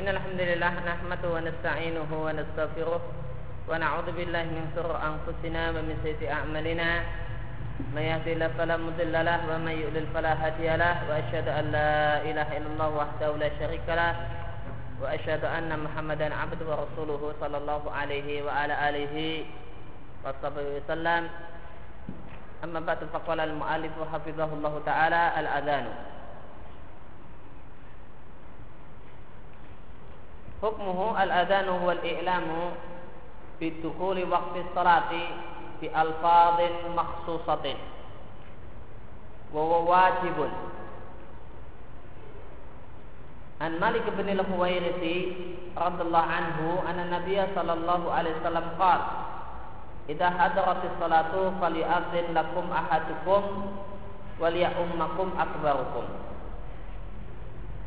إن الحمد لله نحمده ونستعينه ونستغفره ونعوذ بالله من شرور أنفسنا ومن سيئات أعمالنا. من يهدي الله فلا مضل له ومن يضلل فلا هادي له. وأشهد أن لا إله إلا الله وحده لا شريك له. وأشهد أن محمدا عبده ورسوله صلى الله عليه وعلى آله وصحبه وسلم. أما بعد فقال المؤلف حفظه الله تعالى الأذان. حكمه الأذان هو الإعلام بدخول وقت الصلاة بألفاظ مخصوصة. وهو واجب. عن مالك بن الحويرث رضي الله عنه أن النبي صلى الله عليه وسلم قال إذا حضرت الصلاة فليأذن لكم أحدكم وليؤمكم أكبركم.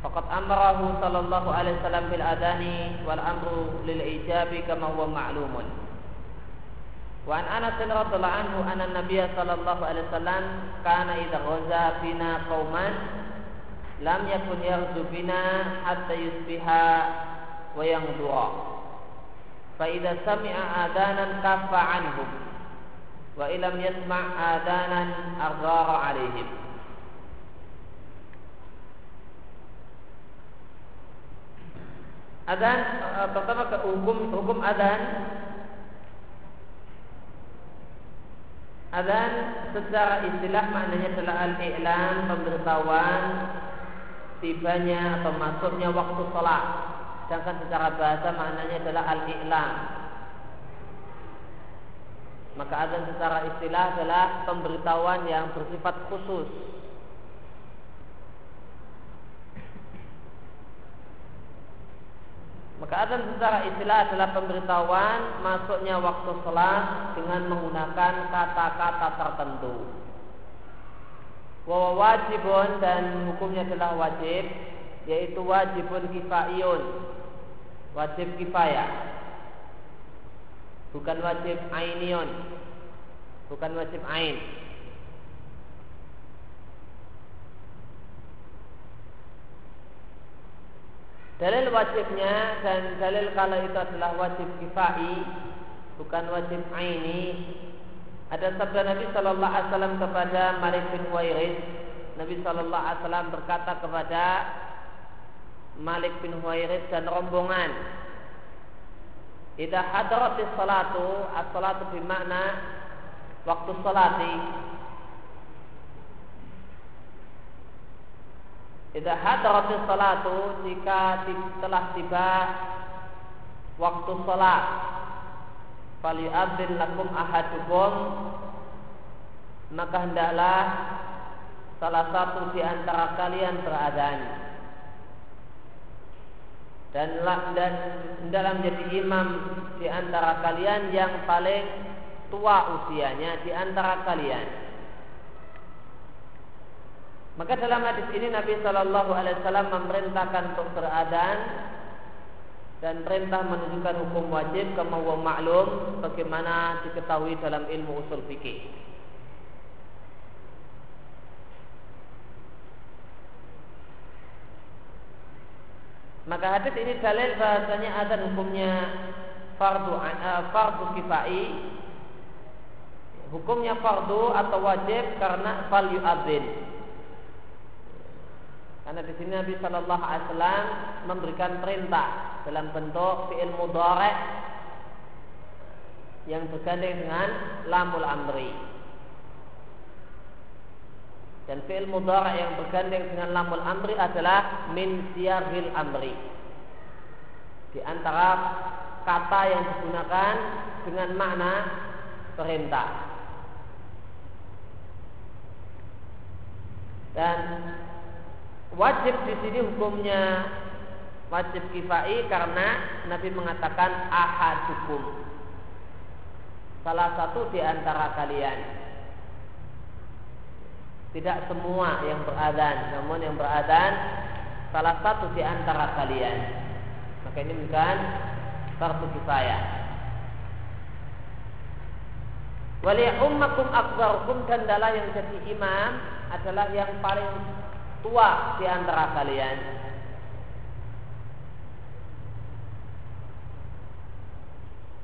Fakat amarahu sallallahu alaihi wasallam bil adani wal amru lil ijabi kama huwa ma'lumun. Wa an Anas radhiyallahu anhu anna Nabiy sallallahu alaihi wasallam kana idza ghaza bina qauman lam yakun yarju bina hatta yusbiha wa. Fa idza sami'a adanan kaffa anhum wa yasma' adanan aghara alaihim. Adan pertama ke hukum hukum adan Adan secara istilah maknanya adalah al-i'lam pemberitahuan tibanya atau masuknya waktu sholat. Sedangkan secara bahasa maknanya adalah al-i'lam. Maka adan secara istilah adalah pemberitahuan yang bersifat khusus Maka adzan secara istilah adalah pemberitahuan masuknya waktu sholat dengan menggunakan kata-kata tertentu. Wa wajibun dan hukumnya adalah wajib, yaitu wajibun kifaiyun, wajib kifayah, bukan wajib ainion, bukan wajib ain. Dalil wajibnya dan dalil kalau itu adalah wajib kifai bukan wajib aini. Ada sabda Nabi Shallallahu Alaihi Wasallam kepada Malik bin Huwairis. Nabi Shallallahu Alaihi Wasallam berkata kepada Malik bin Huwairis dan rombongan. Ida hadratis salatu, as-salatu bermakna waktu salati Idza hadratis salatu jika telah tiba waktu salat falyu'adzin lakum ahadukum maka hendaklah salah satu di antara kalian beradzan dan dan hendaklah menjadi imam di antara kalian yang paling tua usianya di antara kalian maka dalam hadis ini Nabi Shallallahu Alaihi Wasallam memerintahkan untuk beradan dan perintah menunjukkan hukum wajib kemauan maklum bagaimana diketahui dalam ilmu usul fikih. Maka hadis ini dalil bahasanya ada hukumnya fardu uh, fardu kifai hukumnya fardu atau wajib karena fal yu'adzin karena di sini Nabi Shallallahu Alaihi Wasallam memberikan perintah dalam bentuk fiil mudhari yang bergandeng dengan lamul amri. Dan fiil mudhari yang bergandeng dengan lamul amri adalah min siyaril amri. Di antara kata yang digunakan dengan makna perintah. Dan wajib di sini hukumnya. Wajib kifai karena Nabi mengatakan ahadukum. Salah satu di antara kalian. Tidak semua yang beradan namun yang beradan salah satu di antara kalian. Maka ini bukan fardu kifayah. Wali ummakum akbarukum dan dalah yang jadi imam adalah yang paling tua di antara kalian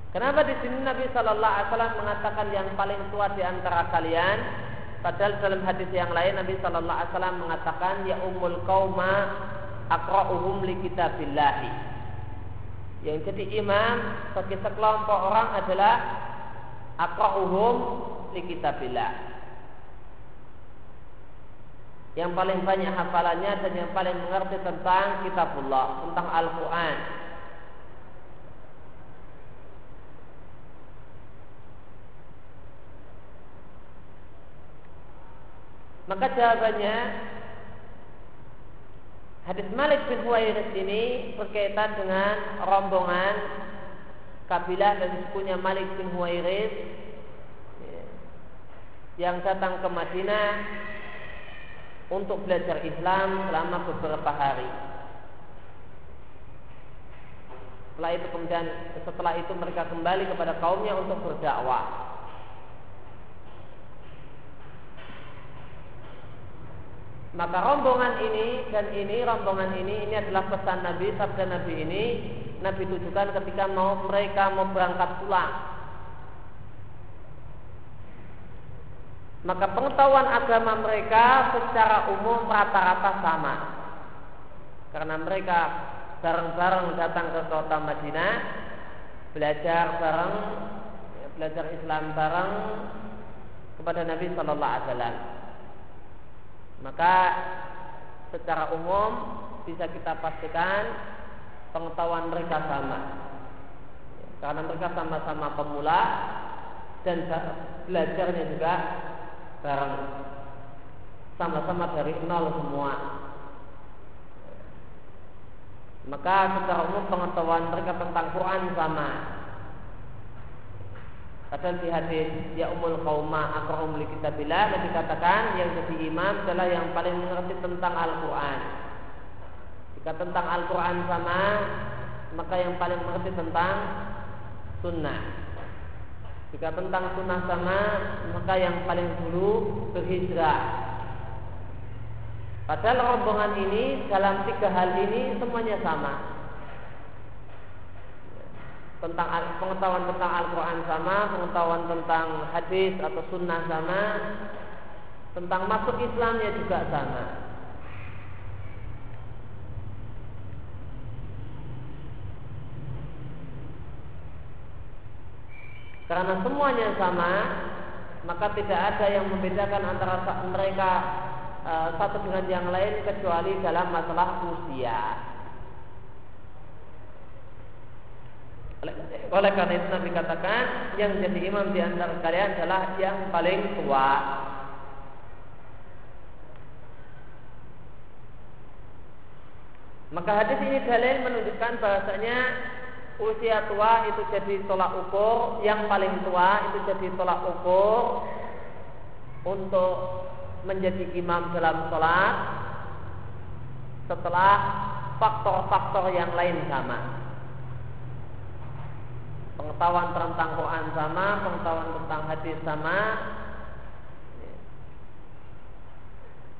Kenapa di sini Nabi Shallallahu Alaihi Wasallam mengatakan yang paling tua di antara kalian? Padahal dalam hadis yang lain Nabi Shallallahu Alaihi Wasallam mengatakan ya umul kauma akrohum li kitabillahi. Yang jadi imam bagi sekelompok orang adalah akrohum likitabillahi. Yang paling banyak hafalannya dan yang paling mengerti tentang kitabullah, tentang Al-Quran. Maka jawabannya hadis Malik bin Huwairis ini berkaitan dengan rombongan kabilah dan sukunya Malik bin Huwairis yang datang ke Madinah untuk belajar Islam selama beberapa hari. Setelah itu kemudian setelah itu mereka kembali kepada kaumnya untuk berdakwah. Maka rombongan ini dan ini rombongan ini ini adalah pesan Nabi sabda Nabi ini Nabi tujukan ketika mau mereka mau berangkat pulang. Maka pengetahuan agama mereka secara umum rata-rata sama. Karena mereka bareng-bareng datang ke kota Madinah, belajar bareng, belajar Islam bareng kepada Nabi Shallallahu Alaihi Wasallam. Maka secara umum bisa kita pastikan pengetahuan mereka sama. Karena mereka sama-sama pemula dan belajarnya juga bareng. Sama-sama dari nol semua. Maka secara umum pengetahuan mereka tentang Quran sama. Padahal di hadis ya umul kauma akrahum li kitabillah dan dikatakan yang jadi imam adalah yang paling mengerti tentang Al-Qur'an. Jika tentang Al-Qur'an sama, maka yang paling mengerti tentang sunnah. Jika tentang sunnah sama, maka yang paling dulu berhijrah. Padahal rombongan ini dalam tiga hal ini semuanya sama tentang pengetahuan tentang Al-Quran sama, pengetahuan tentang hadis atau sunnah sama, tentang masuk Islamnya juga sama. Karena semuanya sama, maka tidak ada yang membedakan antara mereka uh, satu dengan yang lain kecuali dalam masalah usia. Oleh karena itu Nabi katakan yang jadi imam di antara kalian adalah yang paling tua. Maka hadis ini dalil menunjukkan bahasanya usia tua itu jadi tolak ukur, yang paling tua itu jadi tolak ukur untuk menjadi imam dalam sholat setelah faktor-faktor yang lain sama. Pengetahuan tentang Quran sama, pengetahuan tentang hadis sama,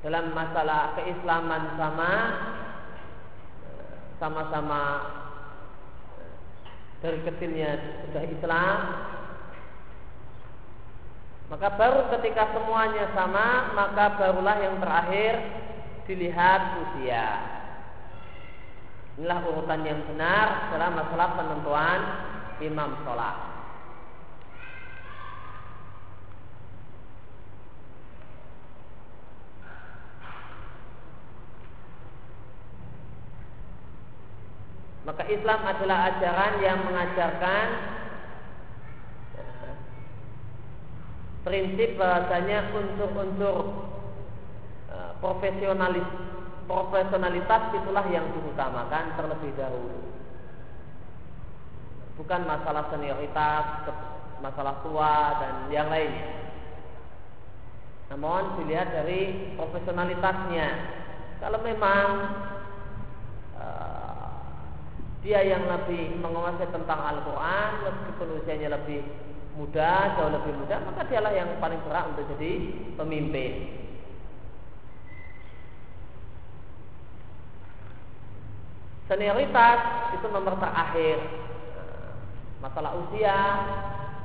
dalam masalah keislaman sama, sama-sama dari kecilnya sudah Islam, maka baru ketika semuanya sama, maka barulah yang terakhir dilihat usia. Inilah urutan yang benar dalam masalah penentuan imam sholat. Maka Islam adalah ajaran yang mengajarkan prinsip bahasanya unsur-unsur eh, profesionalis profesionalitas itulah yang diutamakan terlebih dahulu bukan masalah senioritas, masalah tua dan yang lainnya. Namun dilihat dari profesionalitasnya. Kalau memang uh, dia yang lebih menguasai tentang Al-Quran, meskipun usianya lebih muda, jauh lebih muda, maka dialah yang paling berat untuk jadi pemimpin. Senioritas itu nomor terakhir Masalah usia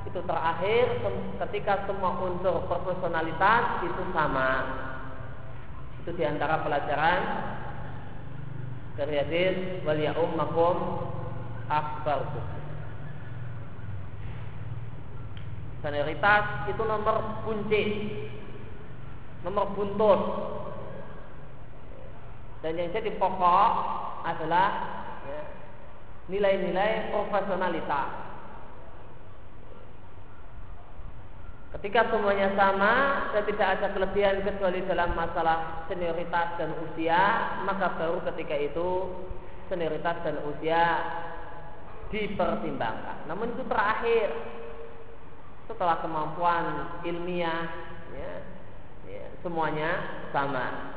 itu terakhir ketika semua unsur profesionalitas itu sama. Itu di antara pelajaran dari hadis wal ya ummakum akbarukum. Senioritas itu nomor kunci, nomor buntut. Dan yang jadi pokok adalah ya, nilai-nilai profesionalitas. Ketika semuanya sama dan tidak ada kelebihan kecuali dalam masalah senioritas dan usia, maka baru ketika itu senioritas dan usia dipertimbangkan. Namun itu terakhir setelah kemampuan ilmiah, ya, ya, semuanya sama.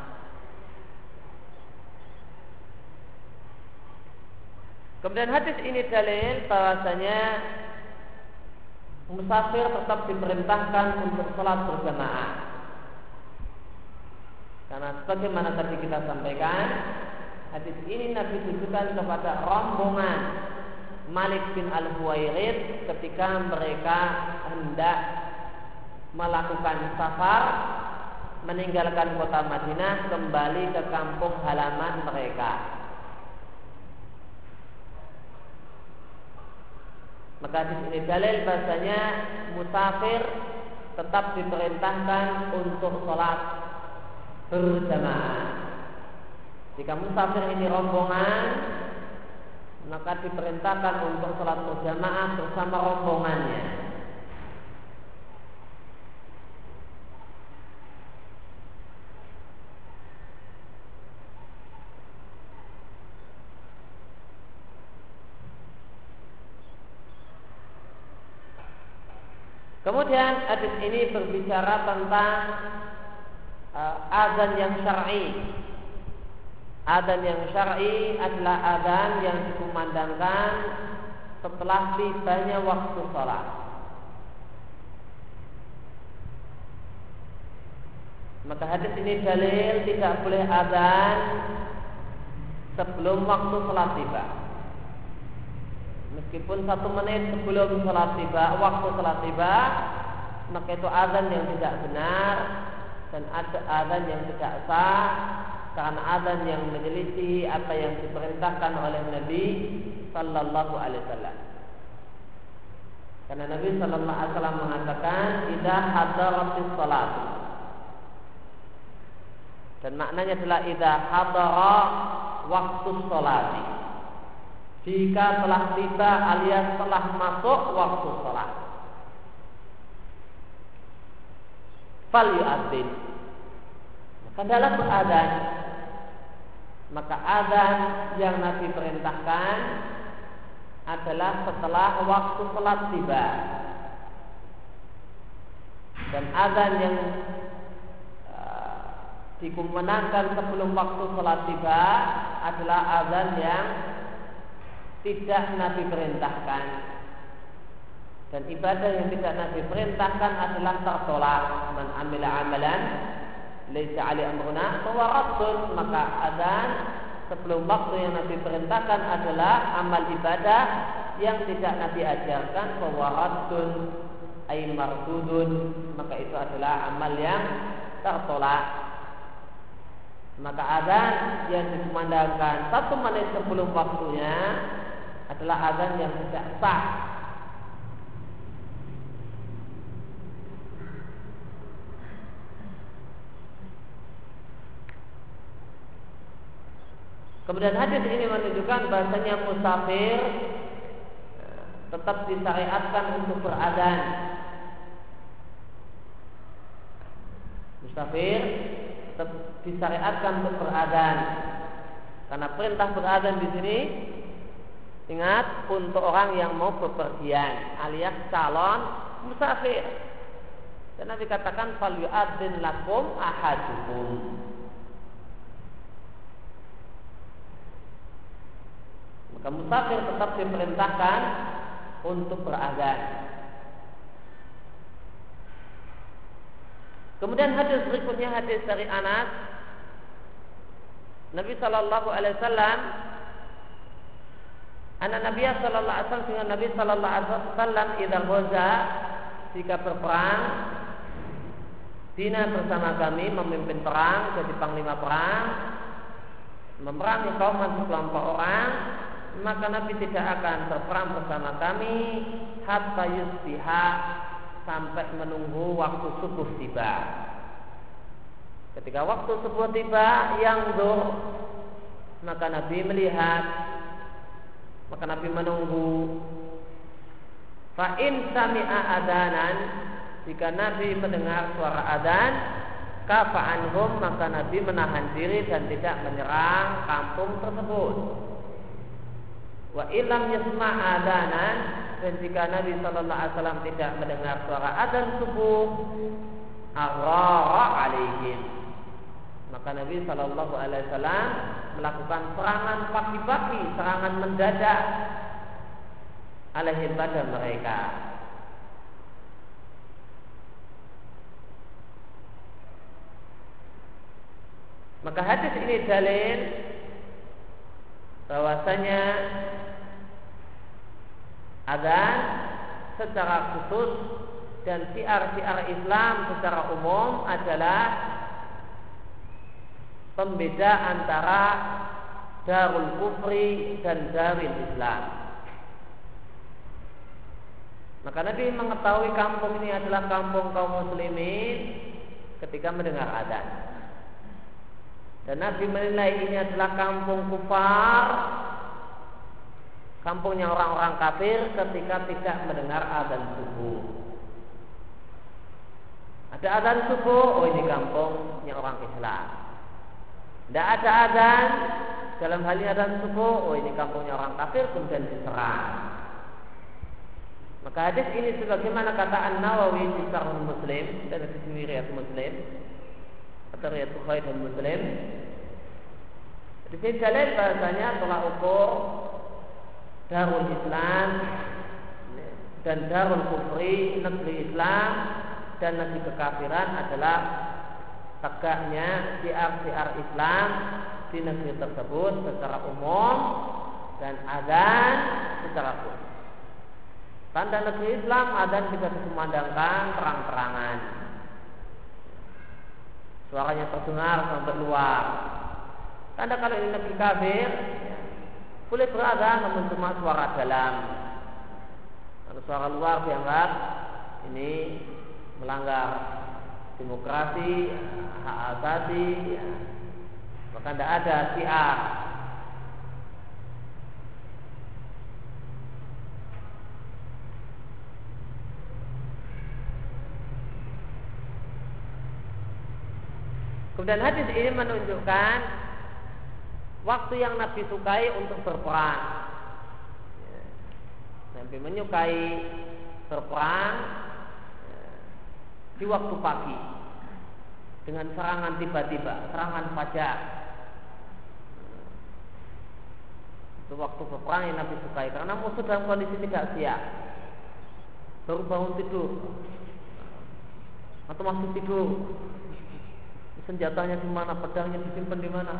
Kemudian hadis ini dalil bahwasanya musafir tetap diperintahkan untuk sholat berjamaah. Karena sebagaimana tadi kita sampaikan, hadis ini Nabi tujukan kepada rombongan Malik bin Al-Huwairid ketika mereka hendak melakukan safar meninggalkan kota Madinah kembali ke kampung halaman mereka. Maka di sini dalil bahasanya musafir tetap diperintahkan untuk sholat berjamaah. Jika musafir ini rombongan, maka diperintahkan untuk sholat berjamaah bersama rombongannya. Kemudian hadis ini berbicara tentang uh, azan yang syar'i. Azan yang syar'i adalah azan yang dikumandangkan setelah tibanya waktu sholat. Maka hadis ini dalil tidak boleh azan sebelum waktu sholat tiba. Meskipun satu menit sebelum sholat tiba, waktu sholat tiba, maka itu azan yang tidak benar dan ada azan yang tidak sah karena azan yang menyelisih apa yang diperintahkan oleh Nabi Sallallahu Alaihi Wasallam. Karena Nabi Sallallahu Alaihi Wasallam mengatakan, "Idah hadaratis salat." Dan maknanya adalah idah hadara waktu sholat jika telah tiba alias telah masuk waktu sholat. Fal yu'adzin. Maka dalam beradhan maka adzan yang Nabi perintahkan adalah setelah waktu sholat tiba. Dan adzan yang uh, dikumenangkan sebelum waktu sholat tiba adalah adzan yang tidak Nabi perintahkan. Dan ibadah yang tidak Nabi perintahkan adalah tertolak. Man amila amalan laisa ali amruna bahwa maka adzan sebelum waktu yang Nabi perintahkan adalah amal ibadah yang tidak Nabi ajarkan bahwa raddun ay mardudun. Maka itu adalah amal yang tertolak. Maka adzan yang dikumandangkan satu menit sebelum waktunya adalah azan yang tidak sah. Kemudian hadis ini menunjukkan bahasanya musafir eh, tetap disyariatkan untuk beradhan. Musafir tetap disyariatkan untuk beradhan. Karena perintah beradhan di sini Ingat untuk orang yang mau bepergian alias calon musafir. Dan Nabi katakan fal yu'adzin lakum ahadukum. Maka musafir tetap diperintahkan untuk beradzan. Kemudian hadis berikutnya hadis dari Anas Nabi Shallallahu Alaihi Wasallam Anak Nabi Sallallahu Alaihi Wasallam dengan Nabi Sallallahu Alaihi Wasallam idal goza jika berperang Dina bersama kami memimpin perang jadi panglima perang memerangi kaum sekelompok orang maka Nabi tidak akan berperang bersama kami hatta yusbiha sampai menunggu waktu subuh tiba. Ketika waktu subuh tiba yang dur maka Nabi melihat maka Nabi menunggu. Fa in sami'a adanan jika Nabi mendengar suara adzan kafa'anhum maka Nabi menahan diri dan tidak menyerang kampung tersebut. Wa ilam yasma' adanan dan jika Nabi Shallallahu Alaihi Wasallam tidak mendengar suara adzan subuh arara alaihim maka Nabi Shallallahu Alaihi Wasallam melakukan serangan pagi-pagi serangan mendadak alaihim pada mereka. Maka hadis ini dalil bahwasanya adzan secara khusus dan siar-siar Islam secara umum adalah pembeda antara darul kufri dan darul Islam. Maka Nabi mengetahui kampung ini adalah kampung kaum muslimin ketika mendengar adzan. Dan Nabi menilai ini adalah kampung kufar Kampungnya orang-orang kafir ketika tidak mendengar adzan subuh Ada adzan subuh, oh ini kampungnya orang Islam Tidak ada adzan dalam hal ini adzan subuh, oh ini kampungnya orang kafir kemudian diserang. Maka hadis ini sebagaimana kata An Nawawi di Sahih Muslim dan di sini riwayat Muslim atau riwayat Bukhari dan Muslim di sini dalil bahasanya telah ukur Darul Islam dan Darul Kufri negeri Islam dan negeri kekafiran adalah tegaknya siar-siar Islam di negeri tersebut secara umum dan azan secara khusus. Tanda negeri Islam azan bisa dikumandangkan terang-terangan. Suaranya terdengar sampai luar. Karena kalau ini negeri kafir, boleh berada namun cuma suara dalam. Kalau suara luar dianggap ini melanggar demokrasi, hak asasi, ya. maka tidak ada siar. Kemudian hadis ini menunjukkan waktu yang Nabi sukai untuk berperang. Ya. Nabi menyukai berperang di waktu pagi dengan serangan tiba-tiba, serangan fajar. Itu waktu berperang yang Nabi sukai karena musuh dalam kondisi tidak siap. Baru bangun tidur atau masih tidur. Senjatanya di mana, pedangnya disimpan di mana?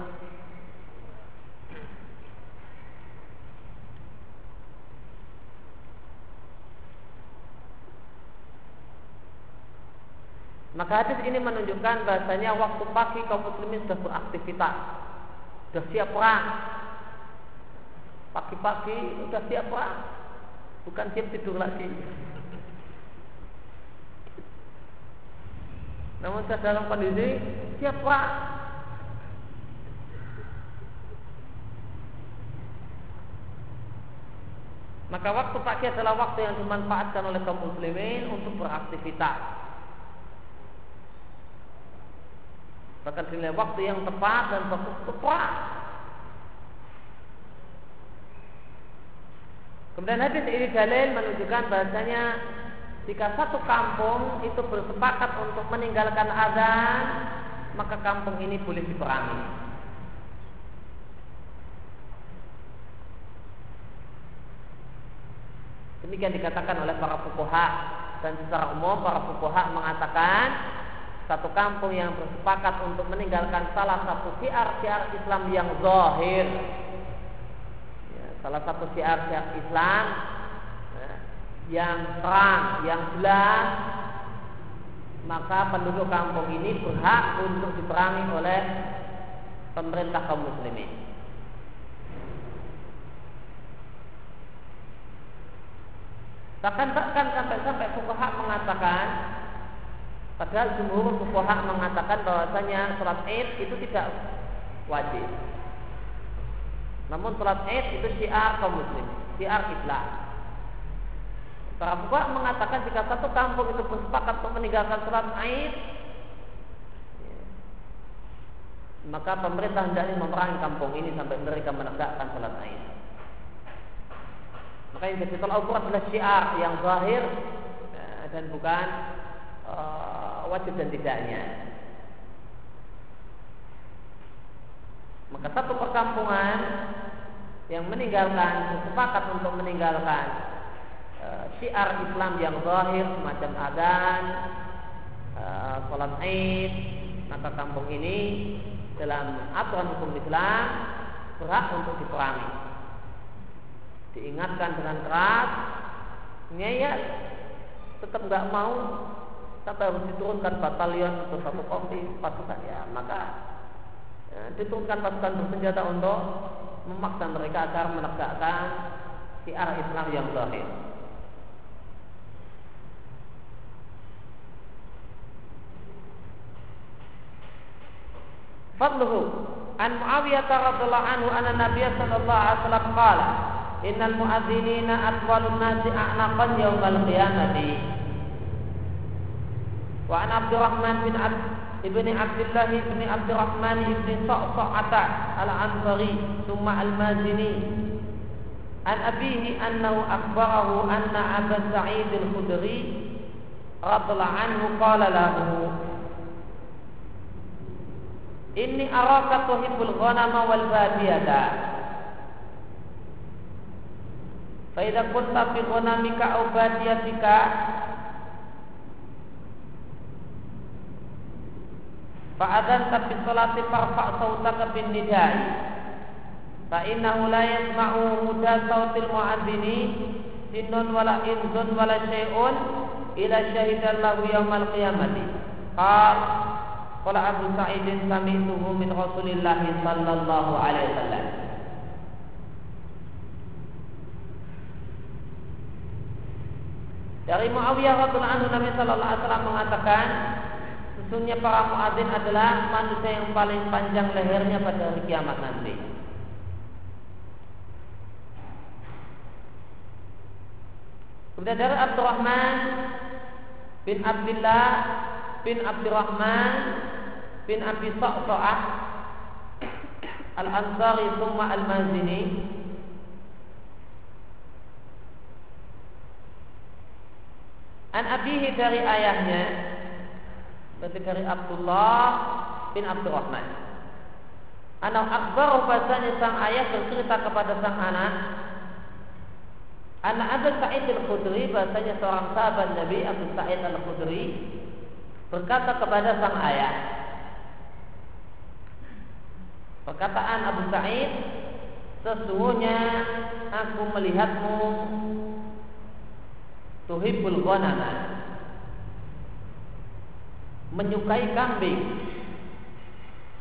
Maka hadis ini menunjukkan bahasanya waktu pagi kaum muslimin sudah beraktivitas, sudah siap perang. Pagi-pagi sudah siap perang, bukan siap tidur lagi. Namun sudah dalam kondisi siap perang. Maka waktu pagi adalah waktu yang dimanfaatkan oleh kaum muslimin untuk beraktivitas. Bahkan dinilai waktu yang tepat dan waktu tepat. Kemudian hadis ini dalil menunjukkan bahasanya jika satu kampung itu bersepakat untuk meninggalkan azan, maka kampung ini boleh diperangi. Demikian dikatakan oleh para fukuha dan secara umum para fukuha mengatakan satu kampung yang bersepakat untuk meninggalkan salah satu siar-siar Islam yang zahir ya, salah satu syiar-syiar Islam ya, yang terang, yang jelas, maka penduduk kampung ini berhak untuk diperangi oleh pemerintah kaum muslimin. Bahkan bahkan sampai-sampai fukaha mengatakan padahal jumhur fukaha mengatakan bahwasanya sholat Id itu tidak wajib. Namun sholat Id itu syiar kaum muslim, syiar Islam. Para fukaha mengatakan jika satu kampung itu bersepakat untuk meninggalkan sholat Id, maka pemerintah hendaknya memerangi kampung ini sampai mereka menegakkan sholat Id. Maka yang jadi tolak ukur adalah syiar yang zahir eh, dan bukan uh, wajib dan tidaknya. Maka satu perkampungan yang meninggalkan sepakat untuk meninggalkan uh, syiar Islam yang zahir semacam adzan, uh, sholat Id, maka kampung ini dalam aturan hukum Islam berhak untuk diperangi diingatkan dengan keras ngeyel tetap nggak mau sampai harus diturunkan batalion atau satu kompi pasukan ya maka ya, diturunkan pasukan bersenjata untuk memaksa mereka agar menegakkan siar Islam yang zahir. Fadluhu an Muawiyah radhiyallahu anhu anna Nabiy sallallahu alaihi wasallam qala innal muadzinina atwalun nasi a'naqan yaumal qiyamati wa an Abdurrahman bin Abd ibni Abdullah ibni Abdurrahman ibni Sa'sa'ata al-Ansari thumma al-Mazini. An abihi annahu akhbarahu anna Abu Sa'id al-Khudri radhiyallahu anhu qala lahu Inni araka tuhibbul ghanama wal badiyata. Faidah kunta fi ghanamika au badiyatika Fa'adan tapi salati farfa' sautaka bin nidai. Fa innahu la yasma'u muda sautil mu'adzini Sinnun wala inzun wala syai'un Ila syahidan lahu yawmal qiyamati. Qal Qala Abu Sa'idin sami'tuhu min Rasulillahi sallallahu alaihi wasallam. Dari Muawiyah radhiyallahu anhu Nabi sallallahu alaihi wasallam mengatakan sesungguhnya para muadzin adalah manusia yang paling panjang lehernya pada hari kiamat nanti. Kemudian dari Abdurrahman bin Abdullah bin Abdurrahman bin Abi Sa'sa'ah Al-Ansari Summa Al-Mazini An abihi dari ayahnya Berarti dari Abdullah bin Abdurrahman. Anak akbar bahasanya sang ayah bercerita kepada sang anak Anak Abu Sa'id al-Khudri bahasanya seorang sahabat Nabi Abu Sa'id al-Khudri Berkata kepada sang ayah Perkataan Abu Sa'id Sesungguhnya aku melihatmu tuhibbul ghanama menyukai kambing.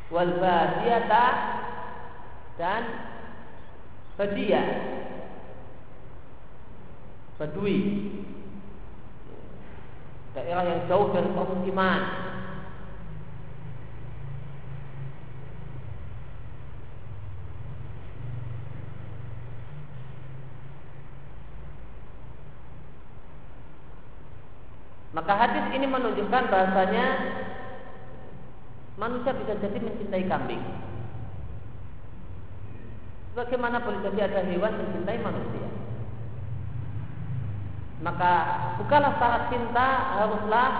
Wal badiyata dan badia badui. Daerah yang jauh dari pemukiman Maka hadis ini menunjukkan bahasanya manusia bisa jadi mencintai kambing. Bagaimana boleh jadi ada hewan mencintai manusia? Maka bukanlah syarat cinta haruslah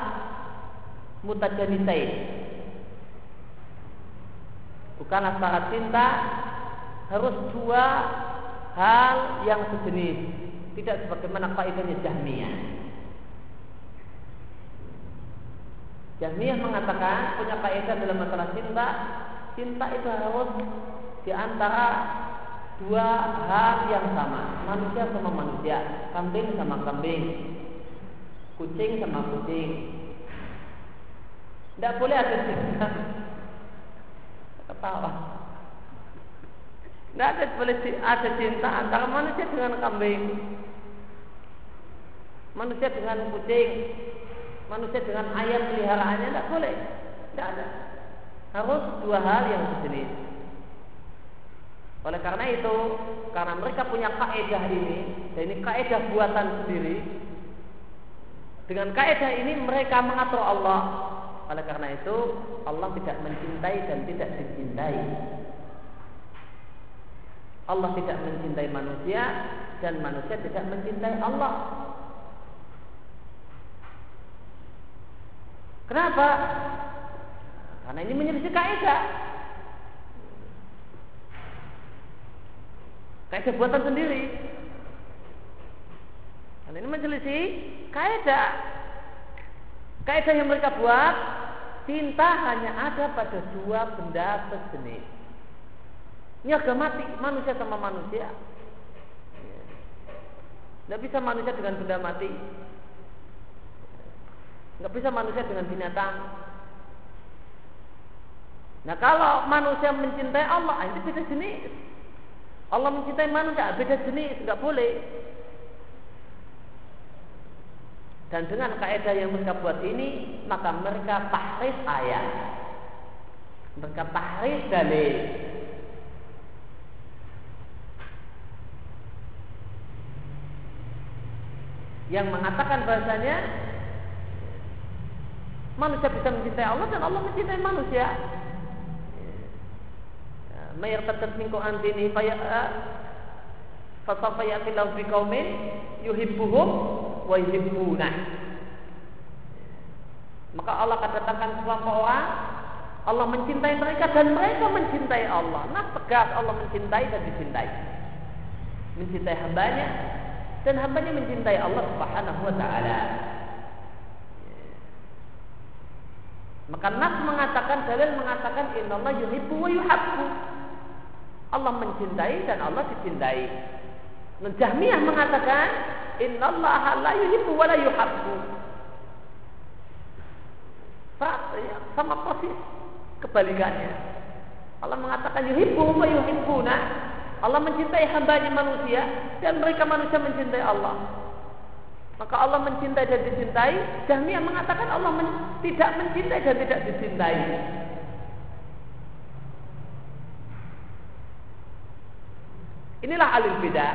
mutajanitain. Bukanlah syarat cinta harus dua hal yang sejenis. Tidak sebagaimana faedahnya Jahmiyah. Jahmiyah mengatakan punya kaidah dalam masalah cinta, cinta itu harus di antara dua hal yang sama, manusia sama manusia, kambing sama kambing, kucing sama kucing. Tidak boleh ada cinta. Ketawa. Tidak ada boleh ada cinta antara manusia dengan kambing, manusia dengan kucing, manusia dengan ayam peliharaannya tidak boleh. Tidak ada. Harus dua hal yang sejenis. Oleh karena itu, karena mereka punya kaidah ini, dan ini kaidah buatan sendiri, dengan kaidah ini mereka mengatur Allah. Oleh karena itu, Allah tidak mencintai dan tidak dicintai. Allah tidak mencintai manusia dan manusia tidak mencintai Allah. Kenapa? Karena ini menyelisih kaidah. Kaidah buatan sendiri. Karena ini menyelisih kaidah. Kaidah yang mereka buat, cinta hanya ada pada dua benda sejenis. Ini harga mati manusia sama manusia. Tidak bisa manusia dengan benda mati. Nggak bisa manusia dengan binatang. Nah kalau manusia mencintai Allah, ah, itu beda jenis. Allah mencintai manusia, beda jenis, nggak boleh. Dan dengan kaidah yang mereka buat ini, maka mereka tahrif ayat. Mereka tahrif dalil. Yang mengatakan bahasanya Manusia bisa mencintai Allah dan Allah mencintai manusia. Mayar tatat minku antini faya fasafa yaqilahu bi qaumin yuhibbuhum wa yuhibbuna. Maka Allah akan datangkan sekelompok orang Allah mencintai mereka dan mereka mencintai Allah. Nah tegas Allah mencintai dan dicintai. Mencintai hambanya dan hambanya mencintai Allah subhanahu wa ta'ala. Maka nas mengatakan, dalil mengatakan Allah yuhibbu wa yuhabbu. Allah mencintai dan Allah dicintai. Dan Jahmiyah mengatakan Allah la yuhibbu wa la yuhabbu. Ya, sama persis kebalikannya. Allah mengatakan yuhibbu wa yuhibbuna. Allah mencintai hambanya manusia dan mereka manusia mencintai Allah. Maka Allah mencintai dan dicintai. Jahmiyah mengatakan Allah men tidak mencintai dan tidak dicintai. Inilah alil beda.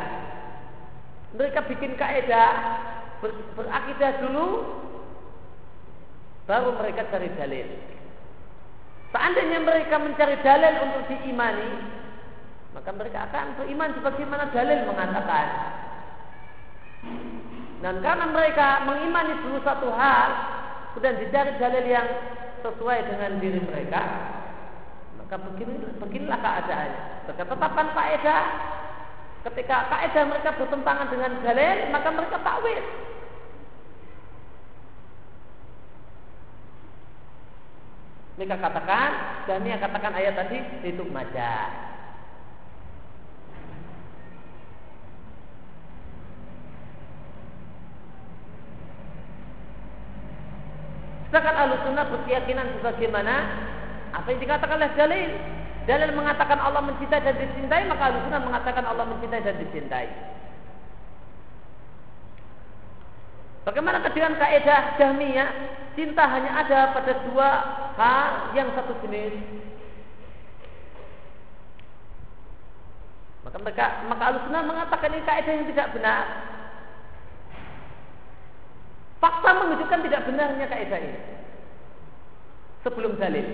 Mereka bikin kaidah ber, berakidah dulu, baru mereka cari dalil. Seandainya mereka mencari dalil untuk diimani, maka mereka akan beriman sebagaimana dalil mengatakan. Dan karena mereka mengimani dulu satu hal, kemudian dicari dalil yang sesuai dengan diri mereka, maka begini, beginilah keadaannya. Mereka tetapkan kaidah. Ketika kaidah mereka bertentangan dengan dalil, maka mereka takwil. Mereka katakan, dan ini katakan ayat tadi itu majah. Sedangkan ahlu sunnah berkeyakinan sebagaimana apa yang dikatakan oleh dalil. Dalil mengatakan Allah mencintai dan dicintai, maka ahlu sunnah mengatakan Allah mencintai dan dicintai. Bagaimana dengan kaidah Jahmiyah? Cinta hanya ada pada dua hal yang satu jenis. Maka mereka, maka Ahlussunnah mengatakan ini kaidah yang tidak benar. Fakta menunjukkan tidak benarnya kaidah ini. Sebelum dalil.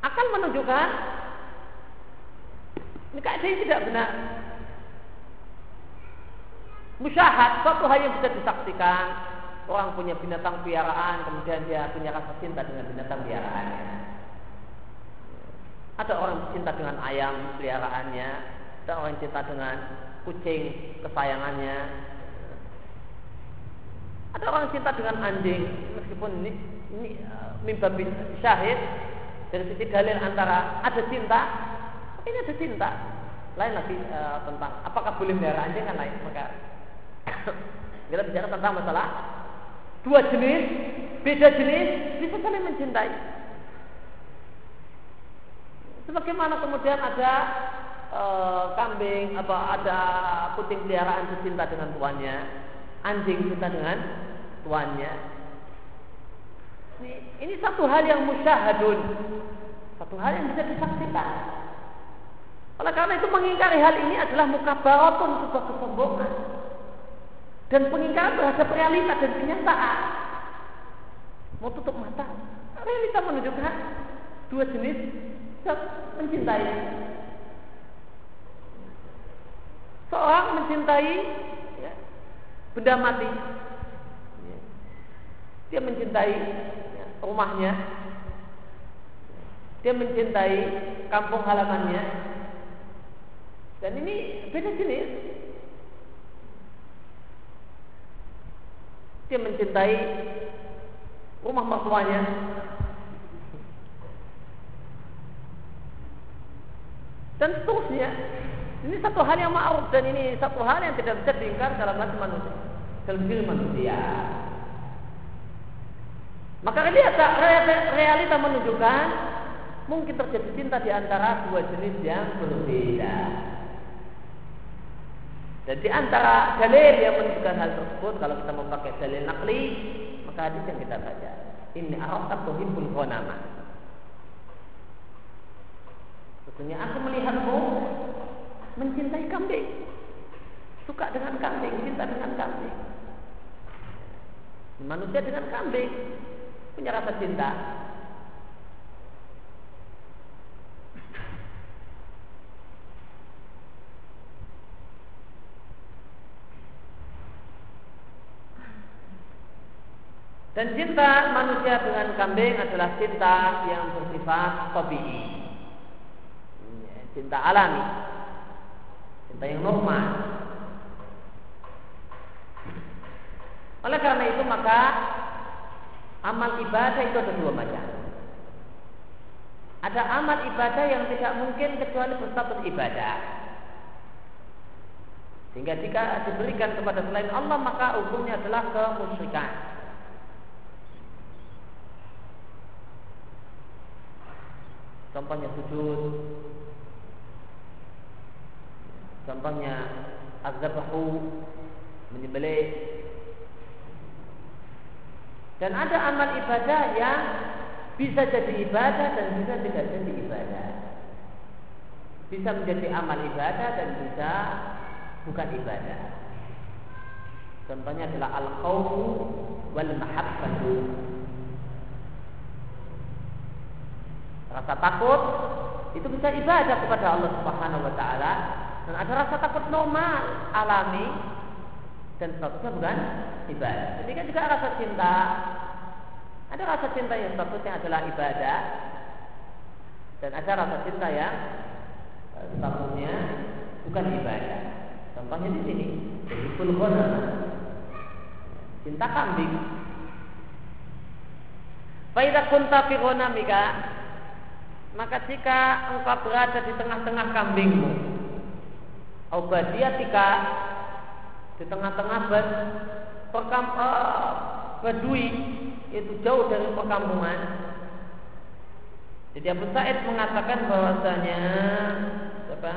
Akan menunjukkan ini kaidah ini tidak benar. Musyahad, suatu hal yang bisa disaksikan. Orang punya binatang piaraan, kemudian dia punya rasa cinta dengan binatang piaraannya. Ada orang cinta dengan ayam peliharaannya, ada orang cinta dengan kucing kesayangannya. Ada orang cinta dengan anjing meskipun ini, ini uh, mimba bin syahid dari sisi dalil antara ada cinta, ini ada cinta. Lain lagi e, tentang apakah boleh melihara anjing kan lain. Maka kita bicara tentang masalah dua jenis, beda jenis bisa saling mencintai. Sebagaimana kemudian ada e, kambing apa ada kucing peliharaan cinta dengan tuannya, anjing cinta dengan tuannya, ini, ini satu hal yang musyahadun. Satu hal yang bisa disaksikan. Oleh karena itu mengingkari hal ini adalah mukabaratun sebuah kesombongan. Dan pengingkaran terhadap realita dan kenyataan. Mau tutup mata. Realita menunjukkan dua jenis mencintai. Seorang mencintai ya, benda mati. Ya. Dia mencintai rumahnya, dia mencintai kampung halamannya, dan ini beda jenis. Dia mencintai rumah mertuanya, dan seterusnya. Ini satu hal yang ma'ruf dan ini satu hal yang tidak bisa diingkar dalam hati manusia, dalam diri manusia. Maka realita, realita menunjukkan mungkin terjadi cinta di antara dua jenis yang berbeda. Dan di antara dalil yang menunjukkan hal tersebut, kalau kita mau pakai dalil nakli, maka hadis yang kita baca. Ini arafta tuhibbul ghanama. Sesungguhnya aku melihatmu mencintai kambing. Suka dengan kambing, cinta dengan kambing. Manusia dengan kambing punya rasa cinta. Dan cinta manusia dengan kambing adalah cinta yang bersifat tabii. Cinta alami. Cinta yang normal. Oleh karena itu maka Amal ibadah itu ada dua macam. Ada amal ibadah yang tidak mungkin kecuali berstatus ibadah. Sehingga jika diberikan kepada selain Allah maka hukumnya adalah kemusyrikan. Contohnya sujud. Contohnya azzabahu menyembelih dan ada amal ibadah yang bisa jadi ibadah dan bisa tidak jadi ibadah. Bisa menjadi amal ibadah dan bisa bukan ibadah. Contohnya adalah al-khawfu wal mahabbatu. Rasa takut itu bisa ibadah kepada Allah Subhanahu wa taala dan ada rasa takut normal alami dan statusnya bukan ibadah. Jadi kan juga rasa cinta. Ada rasa cinta yang statusnya adalah ibadah dan ada rasa cinta yang eh, statusnya bukan ibadah. Contohnya di sini, jadi fulgona, cinta kambing. Faidah kunta fi maka jika engkau berada di tengah-tengah kambingmu, aubadiatika di tengah-tengah bad, perkam, uh, badui itu jauh dari perkampungan. Jadi Abu Said mengatakan bahwasanya siapa?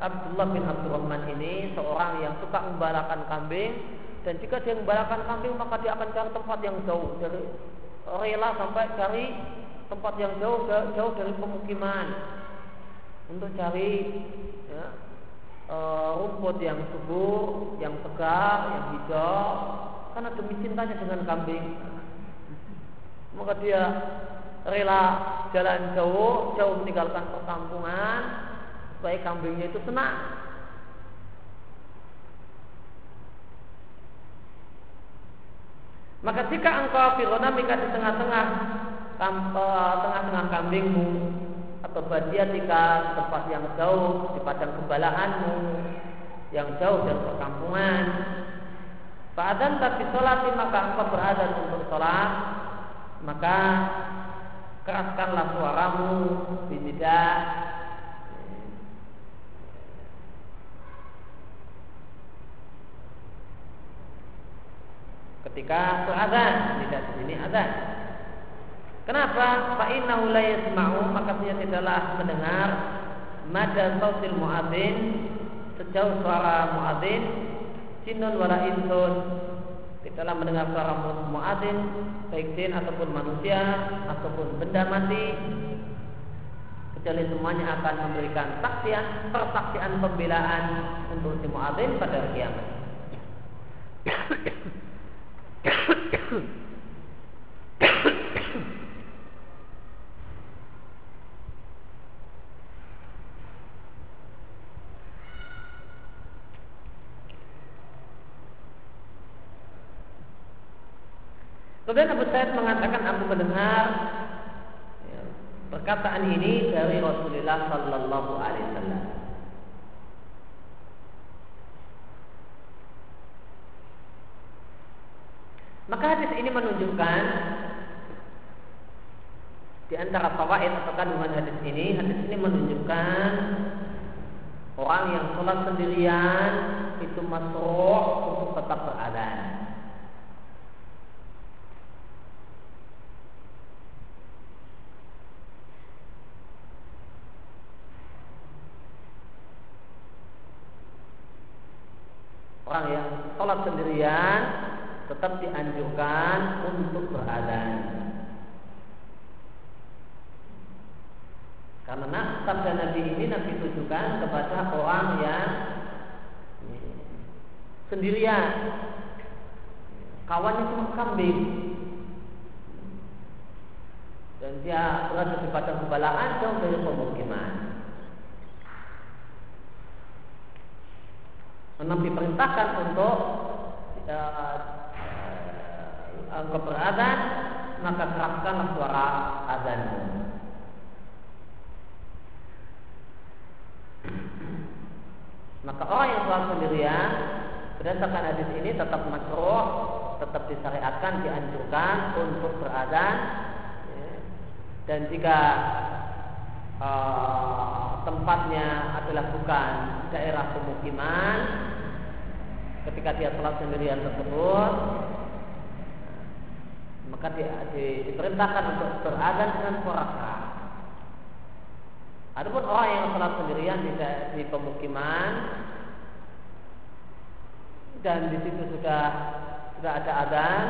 Abdullah bin Abdurrahman ini seorang yang suka membalakan kambing dan jika dia membalakan kambing maka dia akan cari tempat yang jauh dari rela sampai cari tempat yang jauh jauh dari pemukiman untuk cari ya, uh, rumput yang subur, yang segar, yang hijau, karena demi cintanya dengan kambing. Maka dia rela jalan jauh, jauh meninggalkan perkampungan supaya kambingnya itu senang. Maka jika engkau fironamika di tengah-tengah eh, tengah-tengah kambingmu atau badiatika tempat yang jauh di padang gembalaanmu yang jauh dari perkampungan. Fa'adan tapi sholat maka engkau berada untuk sholat maka keraskanlah suaramu tidak ketika berazan tidak di sini azan kenapa? Fa innahu la yasma'u maka dia tidaklah mendengar mada sautil muadzin sejauh suara muadzin jinun wala insun. Tidaklah mendengar suara muadzin baik jin ataupun manusia ataupun benda mati kecuali semuanya akan memberikan saksian persaksian pembelaan untuk si muadzin pada kiamat Kemudian Abu Sa'id mengatakan aku mendengar ya, perkataan ini dari Rasulullah Sallallahu Alaihi Wasallam. Maka hadis ini menunjukkan di antara fawaid atau kandungan hadis ini, hadis ini menunjukkan orang yang sholat sendirian itu masuk untuk tetap berada. Orang yang sholat sendirian tetap dianjurkan untuk beradzan. Karena sabda Nabi ini Nabi tujukan kepada orang yang sendirian. Kawannya cuma kambing. Dan dia berada di padang kebalaan jauh dari pemukiman. memang diperintahkan untuk uh, uh, keberadaan maka keraskanlah suara azanmu. Maka orang yang sholat sendirian berdasarkan hadis ini tetap masroh, tetap disyariatkan, dianjurkan untuk beradzan. Ya. Dan jika uh, tempatnya adalah bukan daerah pemukiman ketika dia sholat sendirian tersebut maka dia di, diperintahkan untuk berazan dengan suara. Adapun orang yang sholat sendirian di, di pemukiman dan di situ sudah sudah ada adzan.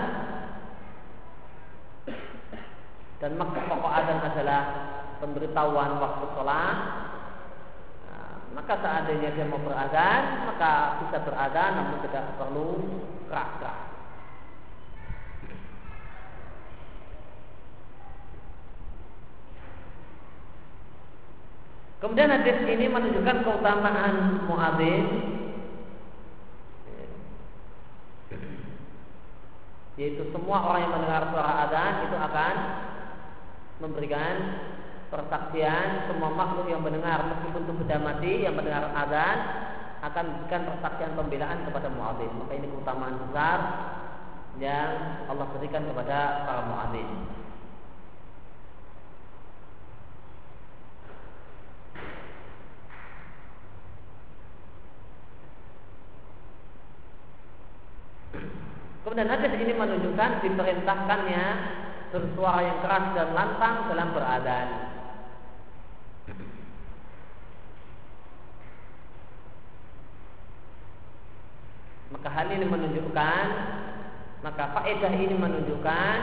Dan maka pokok adzan adalah pemberitahuan waktu sholat. Nah, maka seandainya dia mau beradaan maka bisa beradaan namun tidak perlu keras-keras Kemudian hadis ini menunjukkan keutamaan muadzin yaitu semua orang yang mendengar suara adzan itu akan memberikan persaksian semua makhluk yang mendengar meskipun itu benda mati yang mendengar azan akan memberikan persaksian pembelaan kepada muadzin. Maka ini keutamaan besar yang Allah berikan kepada para muadzin. Kemudian hadis ini menunjukkan diperintahkannya bersuara yang keras dan lantang dalam beradan. Maka hal ini menunjukkan maka faedah ini menunjukkan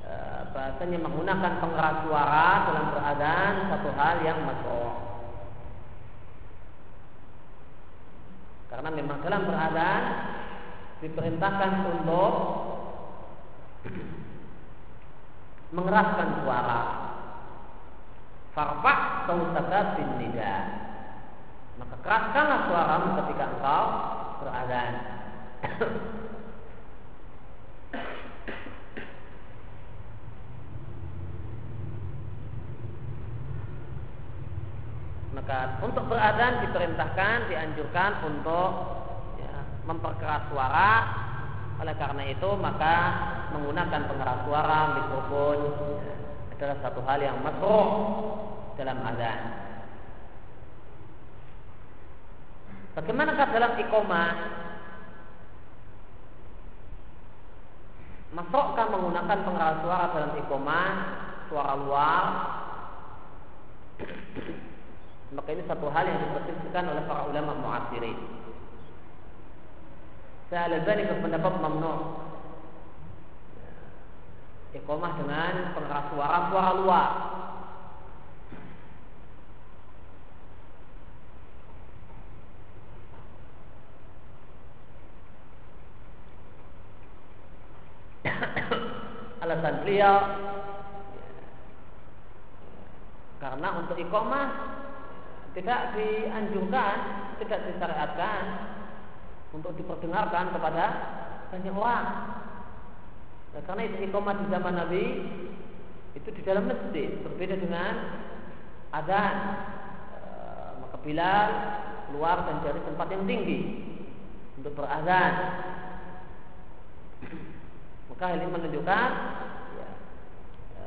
e, bahasanya menggunakan pengeras suara dalam beradan satu hal yang masuk. Karena memang dalam beradan diperintahkan untuk mengeraskan suara. Farfa sautaka bin nida. Maka keraskanlah suaramu ketika engkau berazan. Maka untuk berazan diperintahkan, dianjurkan untuk memperkeras suara. Oleh karena itu maka menggunakan pengeras suara, mikrofon, ya, adalah satu hal yang masuk dalam azan. Bagaimanakah dalam iqomah? Masukkan menggunakan pengeras suara dalam iqomah suara luar? Maka ini satu hal yang diperselisihkan oleh para ulama muasirin. Saya al-Albani berpendapat mamnu iqamah dengan pengeras suara suara luar. Alasan beliau karena untuk iqamah tidak dianjurkan, tidak disyariatkan untuk diperdengarkan kepada banyak orang. Nah, karena itu iqamah di zaman Nabi itu di dalam masjid berbeda dengan adzan. E, maka Bilal keluar dan cari tempat yang tinggi untuk berazan. Maka hal ini menunjukkan ya, e,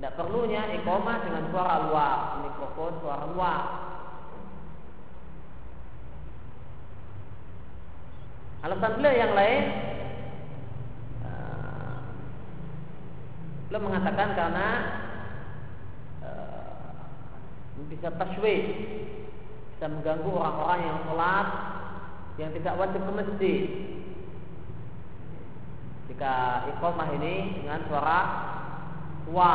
tidak perlunya iqamah dengan suara luar, mikrofon suara luar. Alasan beliau yang lain Beliau mengatakan karena uh, bisa taswid, bisa mengganggu orang-orang yang sholat yang tidak wajib ke masjid. Jika iqamah ini dengan suara tua,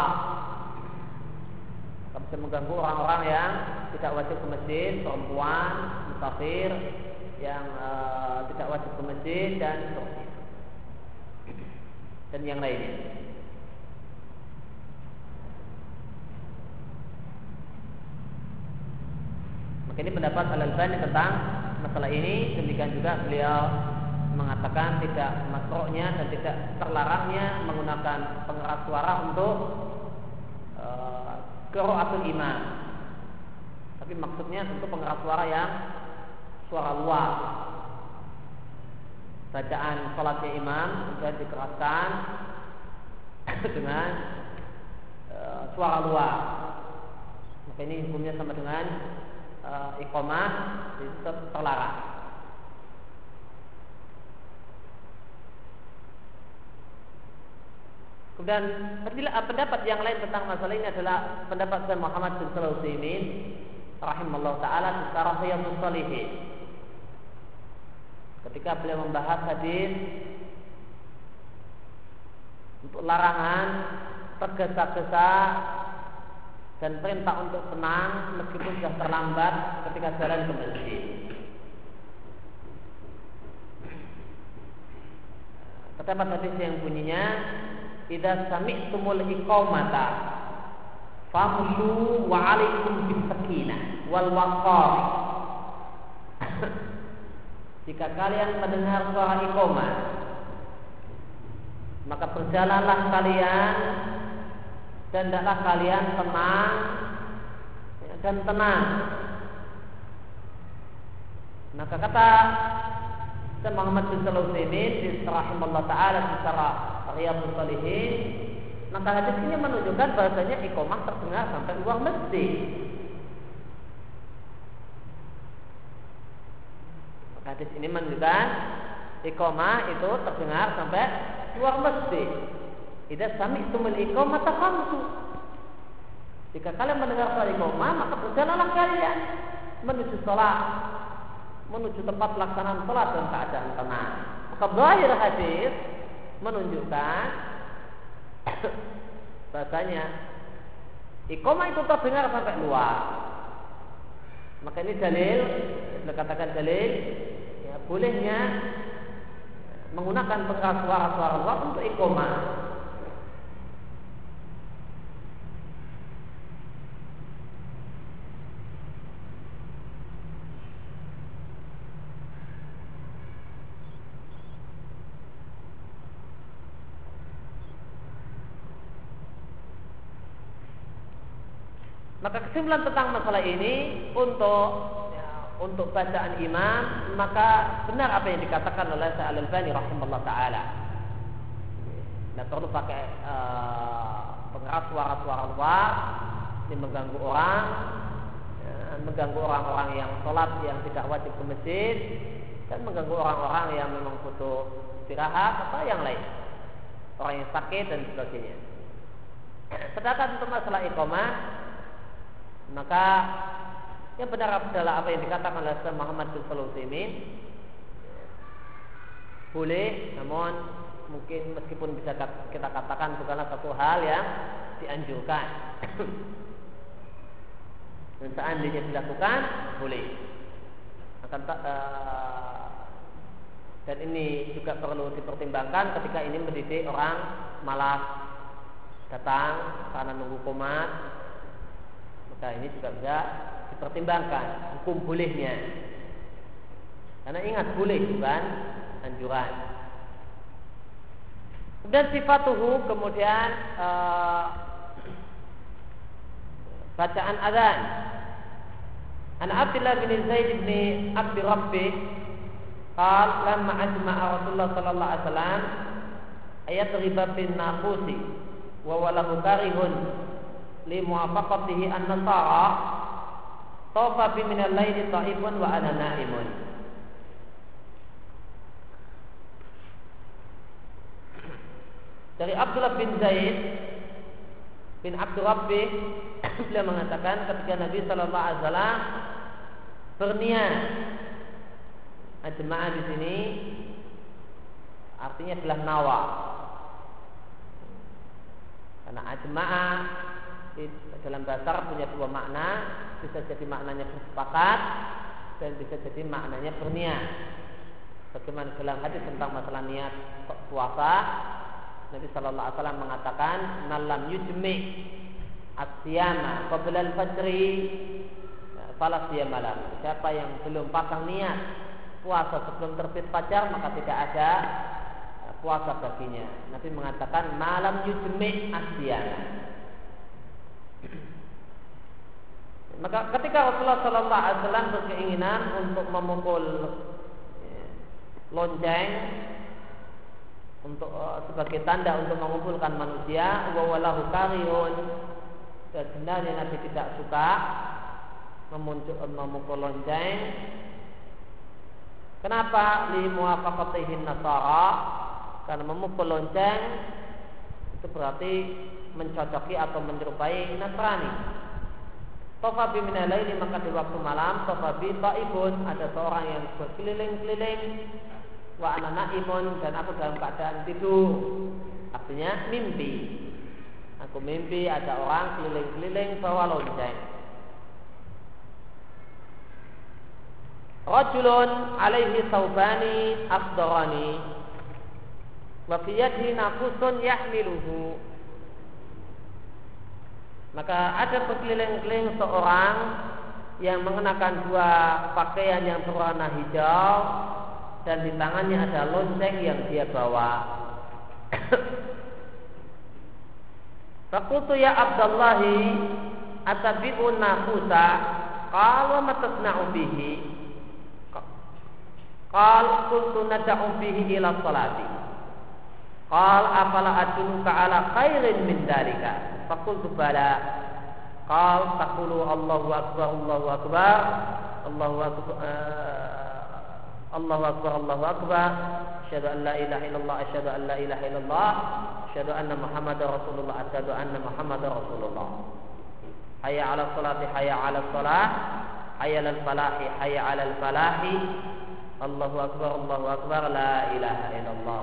bisa mengganggu orang-orang yang tidak wajib ke masjid, perempuan, musafir yang uh, tidak wajib ke masjid dan dan yang lainnya. Ini pendapat Al-Albani tentang masalah ini. Demikian juga beliau mengatakan tidak makrohnya dan tidak terlarangnya menggunakan pengeras suara untuk uh, atau imam. Tapi maksudnya untuk pengeras suara yang suara luar. Bacaan sholatnya imam sudah dikeraskan dengan uh, suara luar. Maka ini hukumnya sama dengan uh, iqamah itu terlarang. Kemudian pendapat yang lain tentang masalah ini adalah pendapat Muhammad bin Shalih Utsaimin rahimallahu taala secara Riyadhus Shalihin. Ketika beliau membahas hadis untuk larangan tergesa-gesa dan perintah untuk tenang meskipun sudah terlambat ketika jalan ke masjid. Terdapat hadis yang bunyinya Idza sami'tumul iqamata famshu wa 'alaikum bis sakinah wal waqar. Jika kalian mendengar suara iqamah maka berjalanlah kalian dan hendaklah kalian tenang dan tenang. Maka kata Syekh Muhammad bin Sulaiman rahimahullah taala secara Riyadhus Shalihin maka hadis ini menunjukkan bahasanya iqomah terdengar sampai luar masjid. Maka hadis ini menunjukkan iqomah itu terdengar sampai luar masjid. Idza sami'tumul iqamata famsu. Jika kalian mendengar suara iqamah, maka berjalanlah kalian menuju salat, menuju tempat pelaksanaan salat dalam keadaan tenang. Maka zahir hadis menunjukkan bahasanya iqamah itu terdengar sampai luar. Maka ini dalil, kita katakan dalil, bolehnya menggunakan pengeras suara-suara luar untuk iqamah. Maka kesimpulan tentang masalah ini untuk untuk bacaan imam maka benar apa yang dikatakan oleh Syekh Al-Albani rahimahullah taala. Tidak perlu pakai uh, pengeras suara-suara luar ini mengganggu orang, ya, mengganggu orang-orang yang sholat yang tidak wajib ke masjid dan mengganggu orang-orang yang memang butuh istirahat atau yang lain, orang yang sakit dan sebagainya. Sedangkan untuk masalah iqamah maka yang benar adalah apa yang dikatakan oleh Muhammad bin Sulaiman boleh namun mungkin meskipun bisa kita katakan bukanlah satu hal yang dianjurkan. Dan seandainya dilakukan boleh. Akan uh, dan ini juga perlu dipertimbangkan ketika ini mendidik orang malas datang karena nunggu komat maka ini juga bisa pertimbangkan hukum bolehnya. Karena ingat boleh bukan anjuran. Kemudian sifatuhu kemudian uh, bacaan adan An Abdullah bin Zaid bin abi Rabbi qal lamma asma'a Rasulullah sallallahu alaihi wasallam ayat riba bin nafusi wa walahu karihun li an-nasara Tawfa bi minal laili ta'ifun wa ana na'imun. Dari Abdullah bin Zaid bin Abdul Rabbi beliau mengatakan ketika Nabi Shallallahu Alaihi Wasallam berniat ah, jemaah di sini artinya adalah nawa karena ajma'ah dalam bahasa punya dua makna bisa jadi maknanya bersepakat dan bisa jadi maknanya berniat bagaimana dalam hadis tentang masalah niat puasa Nabi Shallallahu Alaihi Wasallam mengatakan malam yujmi asyama qabla al-fajri fala malam. Siapa yang belum pasang niat puasa sebelum terbit fajar maka tidak ada eh, puasa baginya. Nabi mengatakan malam yujmi asyama. Maka ketika Rasulullah Shallallahu Alaihi Wasallam berkeinginan untuk memukul eh, lonceng untuk uh, sebagai tanda untuk mengumpulkan manusia wa walahu karihun. Dan sebenarnya Nabi tidak suka memuncul, memukul lonceng. Kenapa? Li muwafaqatihin nasara. Karena memukul lonceng itu berarti mencocoki atau menyerupai Nasrani Tofabi minalaini maka di waktu malam Tofabi ta'ibun ada seorang yang berkeliling-keliling wa ana naimun dan aku dalam keadaan tidur. Artinya mimpi. Aku mimpi ada orang keliling-keliling bawa lonceng. Rajulun alaihi saubani afdarani wa fi yadihi nafusun yahmiluhu. Maka ada berkeliling-keliling seorang yang mengenakan dua pakaian yang berwarna hijau dan di tangannya ada lonceng yang dia bawa. Fakultu ya Abdullahi atabi'un nafusa? Kalau matasna'u bihi? Qal kuntu bihi ila salati Qal afala aduluka ala khairin min dalika Fakultu bala Qal takulu Allahu Akbar Allahu Akbar Allahu Akbar uh, Allahu akbar Allahu akbar asyhadu an la ilaha illallah asyhadu an la ilaha illallah asyhadu anna muhammadar rasulullah asyhadu anna muhammadar rasulullah hayya 'ala salati hayya 'ala salah hayya 'alal falahi hayya 'alal falahi Allahu akbar Allahu akbar la ilaha illallah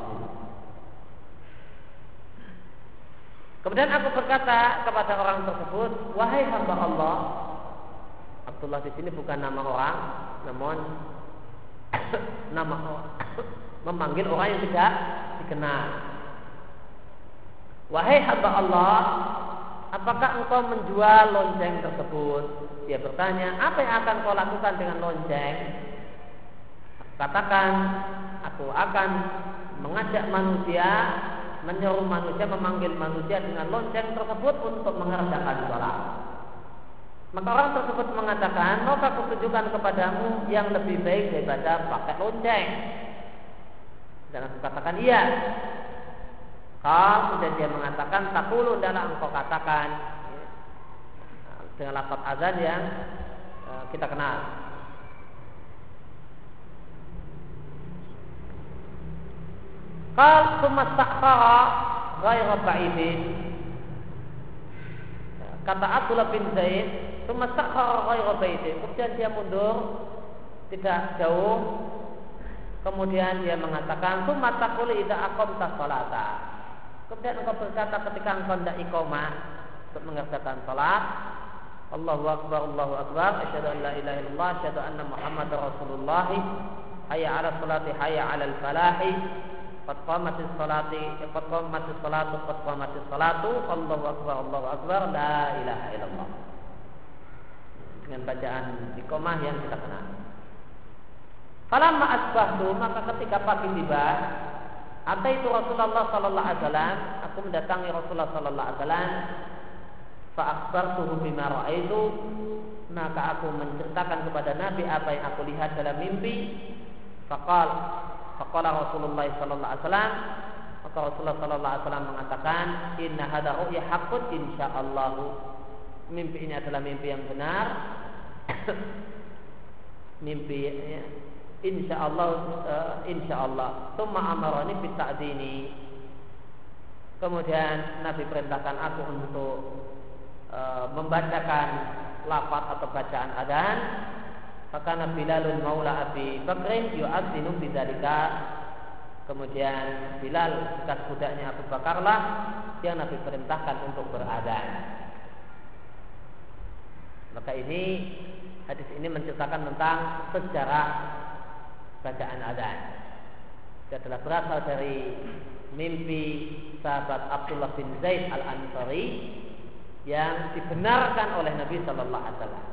Kemudian aku berkata kepada orang tersebut, wahai hamba Allah. Abdullah di sini bukan nama orang, namun nama memanggil orang yang tidak dikenal. Wahai hamba Allah, apakah engkau menjual lonceng tersebut? Dia bertanya, apa yang akan kau lakukan dengan lonceng? Katakan, aku akan mengajak manusia, menyuruh manusia, memanggil manusia dengan lonceng tersebut untuk mengerjakan sholat. Maka orang tersebut mengatakan, maka aku kepadamu yang lebih baik daripada pakai lonceng. Dan aku katakan iya. Kal kemudian dia mengatakan takulu adalah engkau katakan dengan lafaz azan yang uh, kita kenal. Kal sumastakhara ghairu ba'idin. Kata Abdullah bin Zaid, sumastakhara ghairu ba'idin. Kemudian dia mundur tidak jauh. Kemudian dia mengatakan, "Tsumma taqulu idza aqamta sholata." Kemudian engkau berkata ketika engkau hendak iqamah untuk mengerjakan salat, Allahu akbar, Allahu akbar, asyhadu an la ilaha illallah, asyhadu anna Muhammadar Rasulullah. Hayya 'ala salati, hayya 'alal falahi. Qad qamatis salati, qad qamatis salatu, qad qamatis salatu. Allahu akbar, Allahu akbar, la ilaha illallah. Dengan bacaan iqamah yang kita kenal. Falamma asbahtu, maka ketika pagi tiba, itu Rasulullah Sallallahu Alaihi Wasallam? Aku mendatangi Rasulullah Sallallahu Alaihi Wasallam. Fa'akhbartuhu bima ra'aitu maka aku menceritakan kepada Nabi apa yang aku lihat dalam mimpi. Fakal, fakala Rasulullah Sallallahu Alaihi Wasallam. Maka Rasulullah Sallallahu Alaihi Wasallam mengatakan, Inna hada ru'ya hakut insyaallah. Mimpi ini adalah mimpi yang benar. mimpi ya, insya Allah uh, insya Allah Tumma amarani bita'dini Kemudian Nabi perintahkan aku untuk uh, membacakan lafaz atau bacaan adan maka Nabi Bilalun maula Abi Bakrin yu'adzinu bidzalika Kemudian Bilal bekas budaknya Abu Bakarlah yang Nabi perintahkan untuk beradan. Maka ini hadis ini menceritakan tentang sejarah bacaan adzan. Itu adalah berasal dari mimpi sahabat Abdullah bin Zaid al Ansari yang dibenarkan oleh Nabi Shallallahu Alaihi Wasallam.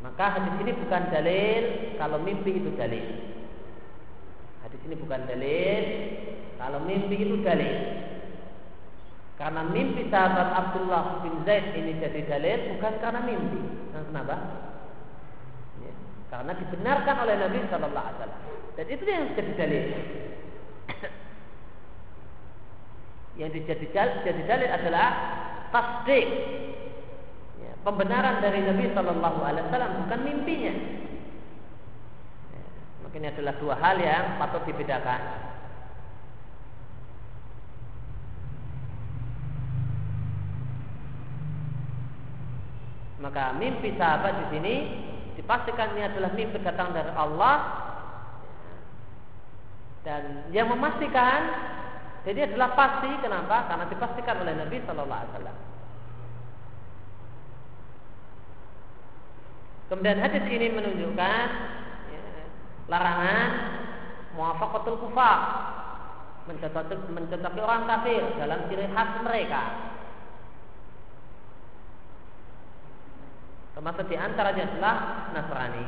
Maka hadis ini bukan dalil kalau mimpi itu dalil. Hadis ini bukan dalil kalau mimpi itu dalil. Karena mimpi sahabat Abdullah bin Zaid ini jadi dalil bukan karena mimpi. Nah, kenapa? Karena dibenarkan oleh Nabi Wasallam. Dan itu yang jadi dalil. yang jadi dalil adalah tasdik. Ya, pembenaran dari Nabi Shallallahu Alaihi Wasallam bukan mimpinya. Ya, makanya adalah dua hal yang patut dibedakan. Maka mimpi sahabat di sini dipastikan ini adalah mimpi datang dari Allah dan yang memastikan jadi adalah pasti kenapa? Karena dipastikan oleh Nabi Shallallahu Alaihi Wasallam. Kemudian hadis ini menunjukkan ya, larangan muafaqatul kufar mencocoki orang kafir dalam ciri khas mereka Termasuk di antaranya adalah Nasrani.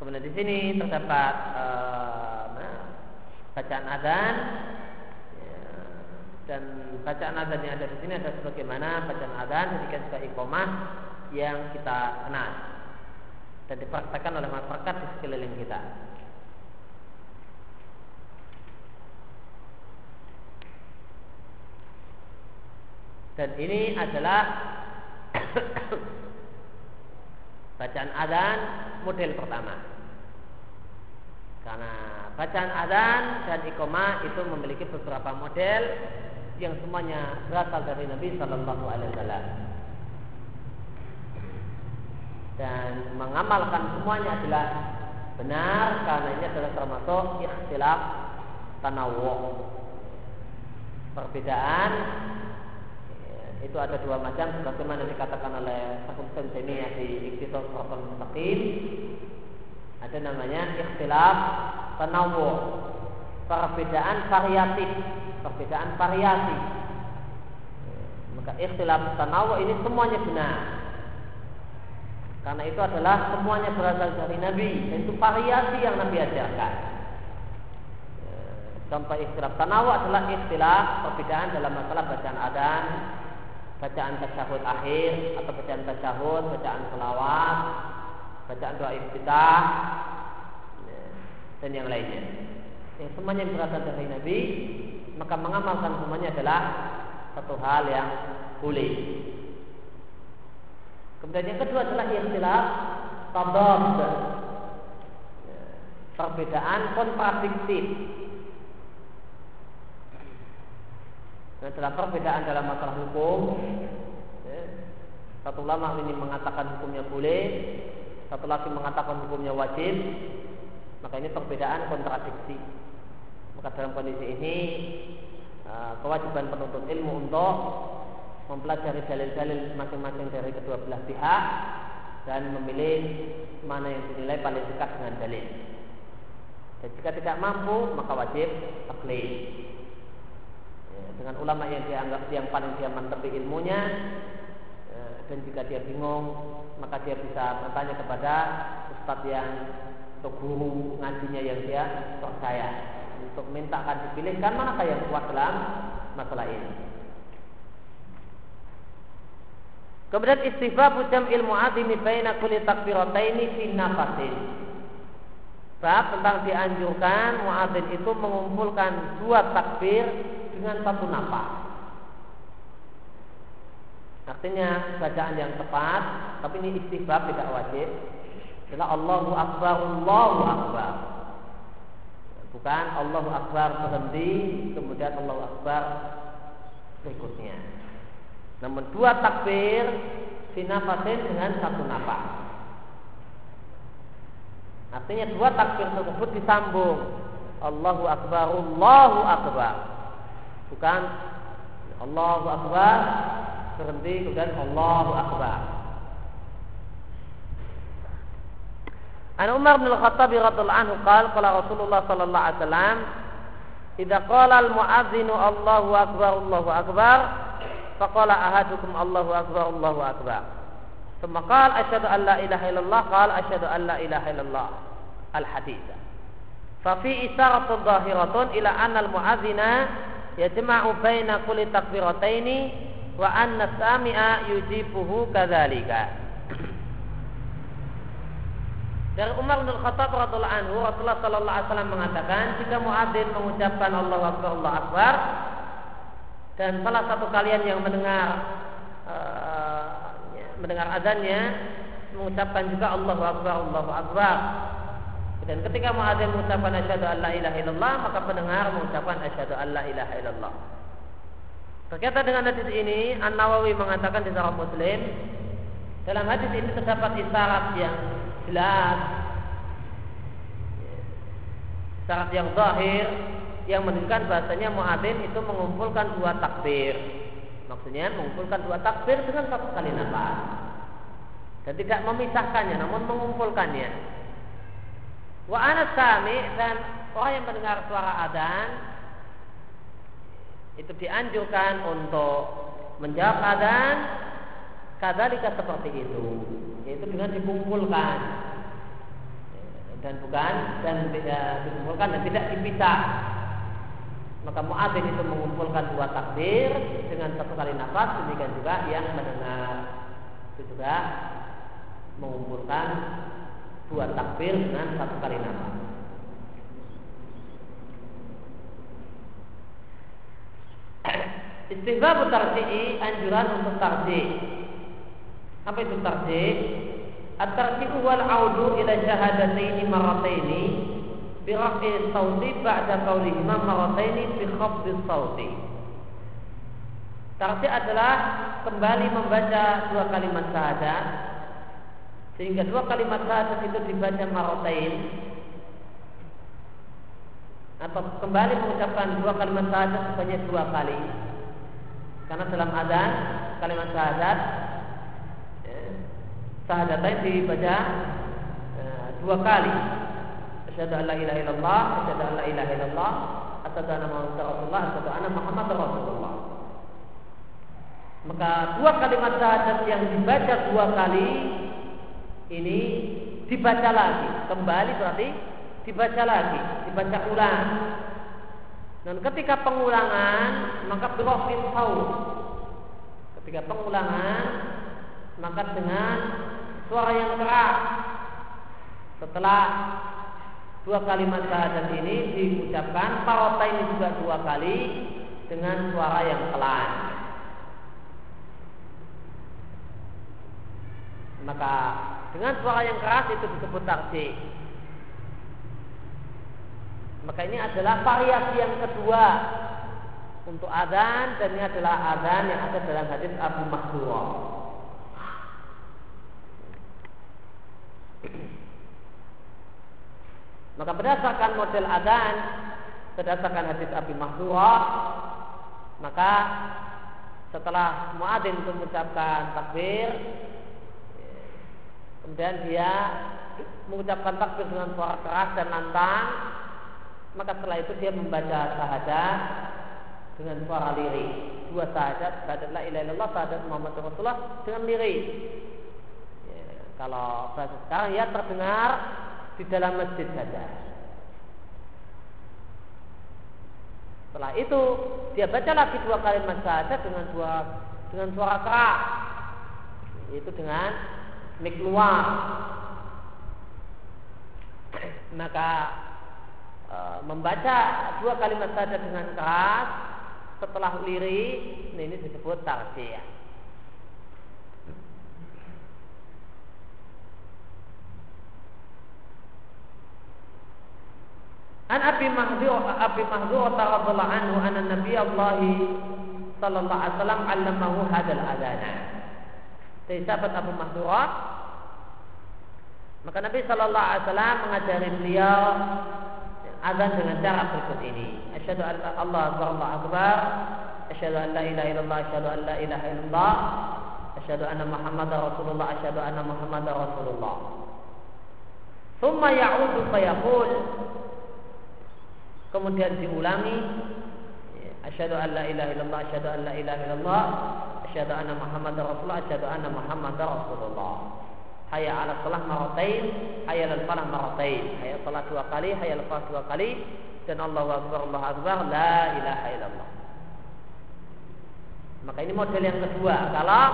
Kemudian di sini terdapat uh, bacaan adzan dan bacaan adzan yang ada di sini ada sebagaimana bacaan adzan ketika juga iqomah yang kita kenal dan dipraktekkan oleh masyarakat di sekeliling kita. Dan ini adalah bacaan adzan model pertama. Karena bacaan adzan dan iqamah itu memiliki beberapa model yang semuanya berasal dari Nabi Shallallahu Alaihi Wasallam. Dan mengamalkan semuanya adalah benar karena ini adalah termasuk ikhtilaf tanawu perbedaan itu ada dua macam sebagaimana dikatakan oleh Syekhul Islam di Iqtisad Siratal Mustaqim ada namanya ikhtilaf tanawu. Perbedaan variatif. Perbedaan variasi. Maka ikhtilaf tanawu ini semuanya benar. Karena itu adalah semuanya berasal dari Nabi. Dan itu variasi yang Nabi ajarkan. Contoh ikhtilaf tanawu adalah ikhtilaf perbedaan dalam masalah bacaan adan bacaan tasyahud akhir atau bacaan tasyahud, bacaan selawat, bacaan doa iftitah dan yang lainnya. Yang semuanya berasal dari Nabi, maka mengamalkan semuanya adalah satu hal yang boleh. Kemudian yang kedua adalah ikhtilaf tadad. Ya, perbedaan kontradiktif. Ini adalah perbedaan dalam masalah hukum. Satu ulama ini mengatakan hukumnya boleh, satu lagi mengatakan hukumnya wajib. Maka ini perbedaan kontradiksi. Maka dalam kondisi ini eh, kewajiban penuntut ilmu untuk mempelajari dalil-dalil masing-masing dari kedua belah pihak dan memilih mana yang dinilai paling dekat dengan dalil. Dan jika tidak mampu, maka wajib taklid. Ya, dengan ulama yang dianggap yang paling dia mantepi ilmunya, ya, dan jika dia bingung, maka dia bisa bertanya kepada ustadz yang atau guru ngajinya yang dia percaya untuk mintakan dipilihkan manakah yang kuat dalam masalah ini. Kemudian istighfar jam ilmu adimi baina kulli takbirataini fi nafasin. Bab tentang dianjurkan muadzin itu mengumpulkan dua takbir dengan satu nafas. Artinya bacaan yang tepat, tapi ini istighfar tidak wajib. Adalah Allahu Akbar, Allahu Akbar. Bukan Allahu Akbar berhenti, kemudian Allahu Akbar berikutnya. Namun dua takbir sinafasin dengan satu nafas. Artinya dua takbir tersebut disambung. Allahu Akbar, Allahu Akbar. Bukan Allahu Akbar berhenti kemudian Allahu Akbar. An Umar bin Al-Khattab radhiyallahu anhu qala qala Rasulullah sallallahu alaihi wasallam idza qala al-muadzinu Allahu akbar Allahu akbar Faqala ahadukum Allahu akbar Allahu akbar. Thumma qala asyhadu an la ilaha illallah qala asyhadu an la ilaha illallah. Al hadits. Fa fi isaratun zahiratun ila anna al muadzina yajma'u baina kulli takbirataini wa anna sami'a yujibuhu kadzalika. Dari Umar bin Khattab radhiyallahu anhu Rasulullah sallallahu alaihi wasallam mengatakan jika muadzin mengucapkan Allahu akbar Allahu akbar dan salah satu kalian yang mendengar uh, mendengar azannya mengucapkan juga Allahu Akbar Allahu Akbar dan ketika muadzin mengucapkan asyhadu an la ilaha illallah maka pendengar mengucapkan asyhadu an la ilaha illallah Berkaitan dengan hadis ini An Nawawi mengatakan di Sahih Muslim dalam hadis ini terdapat isyarat yang jelas isyarat yang zahir yang menunjukkan bahasanya muadzin itu mengumpulkan dua takbir. Maksudnya mengumpulkan dua takbir dengan satu kali nafas. Dan tidak memisahkannya namun mengumpulkannya. Wa anas sami dan orang yang mendengar suara adzan itu dianjurkan untuk menjawab adzan kadzalika seperti itu. Yaitu dengan dikumpulkan. Dan bukan dan tidak dikumpulkan dan tidak dipisah. Maka muadzin itu mengumpulkan dua takbir dengan satu kali nafas, demikian juga yang mendengar. Itu juga mengumpulkan dua takbir dengan satu kali nafas. Istighfar tarji'i anjuran untuk tarji. Apa itu tarji? At-tarji'u wal audu ila syahadataini marrataini biraf'i sauti ba'da qaulihima marataini bi khafdi sauti. Tarti adalah kembali membaca dua kalimat syahadat sehingga dua kalimat syahadat itu dibaca maratain atau kembali mengucapkan dua kalimat syahadat sebanyak dua kali. Karena dalam adzan kalimat syahadat ya, syahadat dibaca ya, dua kali. Asyhadu an la ilaha illallah, asyhadu an la ilaha illallah, asyhadu anna Muhammadar Rasulullah, asyhadu anna Muhammadar Rasulullah. Maka dua kalimat syahadat yang dibaca dua kali ini dibaca lagi, kembali berarti dibaca lagi, dibaca ulang. Dan ketika pengulangan maka birofin saut. Ketika pengulangan maka dengan suara yang keras setelah dua kalimat syahadat ini diucapkan parota ini juga dua kali dengan suara yang pelan. Maka dengan suara yang keras itu disebut tarsih. Maka ini adalah variasi yang kedua untuk adzan dan ini adalah adzan yang ada dalam hadis Abu Mahdura. Maka berdasarkan model adzan, berdasarkan hadis Abi Mahdura, maka setelah muadzin itu mengucapkan takbir, kemudian dia mengucapkan takbir dengan suara keras dan lantang, maka setelah itu dia membaca syahadat dengan suara lirik. Dua syahadat, syahadat la ilaha illallah, syahadat Muhammad Rasulullah dengan lirik. Ya, kalau bahasa sekarang ya terdengar di dalam masjid saja. Setelah itu dia baca lagi dua kalimat syahadat dengan dua dengan suara keras, yaitu dengan mik. Maka e, membaca dua kalimat syahadat dengan keras setelah lirik, ini disebut tarsiyah. An Abi Mahdzur Abi Mahdzur radhiyallahu anhu anna Nabi Allah sallallahu alaihi wasallam 'allamahu hadzal adana. Dari sahabat Abu Mahdzur maka Nabi sallallahu alaihi wasallam mengajari beliau azan dengan cara berikut ini. Asyhadu an Allah akbar Allah akbar. Asyhadu an la ilaha illallah, asyhadu an la ilaha illallah. Asyhadu anna Muhammadar Rasulullah, asyhadu anna Muhammadar Rasulullah. Thumma ya'udu fayaqul kemudian diulangi asyhadu an la ilaha illallah asyhadu an la ilaha illallah asyhadu anna muhammadar rasulullah asyhadu anna muhammadar rasulullah hayya 'ala salah maratain hayya 'ala falah maratain. Hayya salat dua kali hayya 'ala falah dua kali. Dan Allahu akbar Allahu akbar la ilaha illallah. Maka ini model yang kedua. Kalau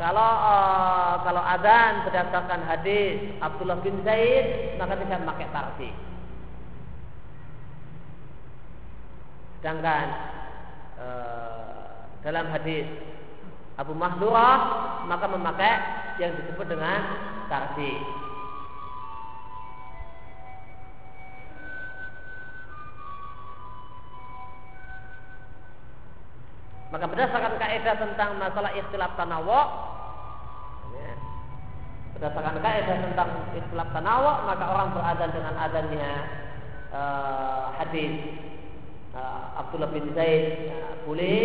kalau uh, kalau adzan berdasarkan hadis Abdullah bin Zaid maka tidak pakai tarsih Sedangkan e, dalam hadis Abu Mahdurah maka memakai yang disebut dengan tarsi. Maka berdasarkan kaidah tentang masalah ikhtilaf tanawuk ya, berdasarkan kaidah tentang ikhtilaf tanawuk maka orang beradhan dengan adanya e, hadis uh, Abdullah bin Zaid uh, boleh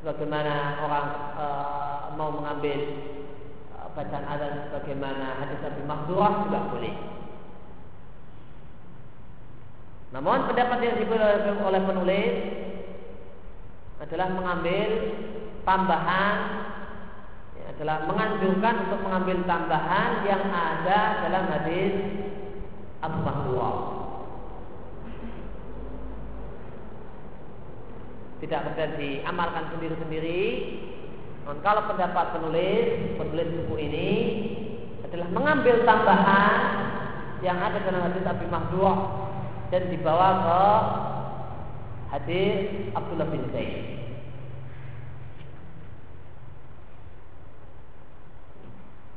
sebagaimana orang uh, mau mengambil uh, bacaan azan sebagaimana hadis Abi Mahdurah juga boleh. Namun pendapat yang dipilih oleh penulis adalah mengambil tambahan ya, adalah menganjurkan untuk mengambil tambahan yang ada dalam hadis Abu Mahdurah. Tidak kemudian diamalkan sendiri-sendiri. Dan kalau pendapat penulis, penulis buku ini adalah mengambil tambahan yang ada dalam hadis Abi Mahdur dan dibawa ke hadis Abdullah bin Zaid.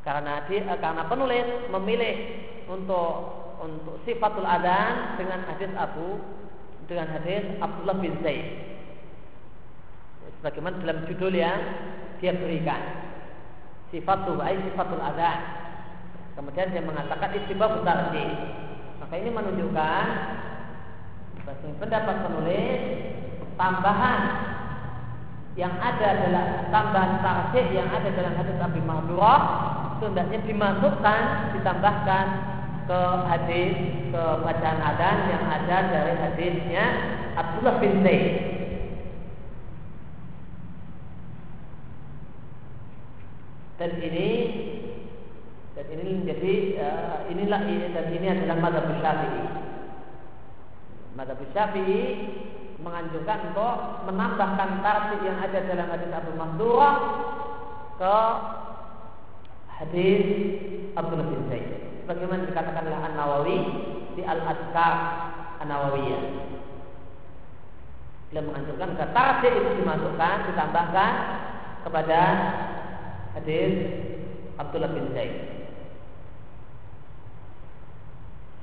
Karena di, eh, karena penulis memilih untuk untuk sifatul adan dengan hadis Abu dengan hadis Abdullah bin Zaid sebagaimana dalam judul yang dia berikan. Sifat tubai sifatul adhan kemudian dia mengatakan istibah sih maka ini menunjukkan pendapat penulis tambahan yang ada adalah tambahan tarsih yang ada dalam hadis Abi Mahdurah hendaknya dimasukkan ditambahkan ke hadis ke bacaan adan yang ada dari hadisnya Abdullah bin Zaid dan ini dan ini menjadi uh, inilah ini dan ini adalah madhab syafi'i madhab syafi'i menganjurkan untuk menambahkan tartib yang ada dalam hadis Abu Mahdurah ke hadis Abdullah bin Zaid sebagaimana dikatakan oleh An Nawawi di Al Adkar An Nawawiyah. Beliau menganjurkan ke tarjih itu dimasukkan, ditambahkan kepada hadis Abdullah bin Zaid.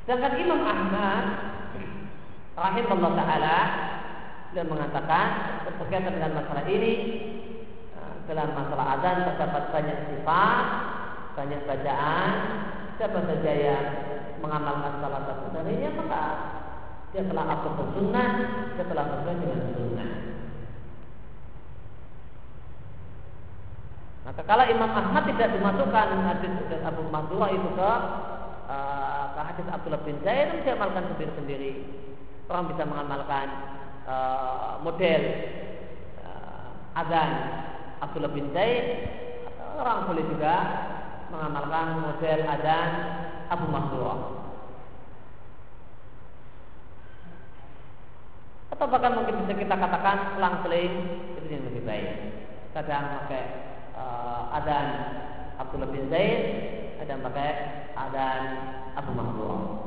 Sedangkan Imam Ahmad rahimahullah taala beliau mengatakan berkaitan dengan masalah ini eh, dalam masalah azan terdapat banyak sifat, banyak bacaan. Siapa saja yang mengamalkan salah satu darinya maka dia telah aku bersunnah, dia telah sesuai dengan sunnah. Kalau Imam Ahmad tidak dimasukkan hadis Abu Mahdura itu ke uh, ke hadis Abdullah bin Zaid, dia amalkan sendiri-sendiri. Orang bisa mengamalkan uh, model uh, azan Abdullah bin Zaid. Orang boleh juga mengamalkan model azan Abu Mahdura. Atau bahkan mungkin bisa kita katakan selang-seling itu yang lebih baik. Kadang pakai uh, adan Abdullah bin Zaid, yang pakai adan Abu Mahdur.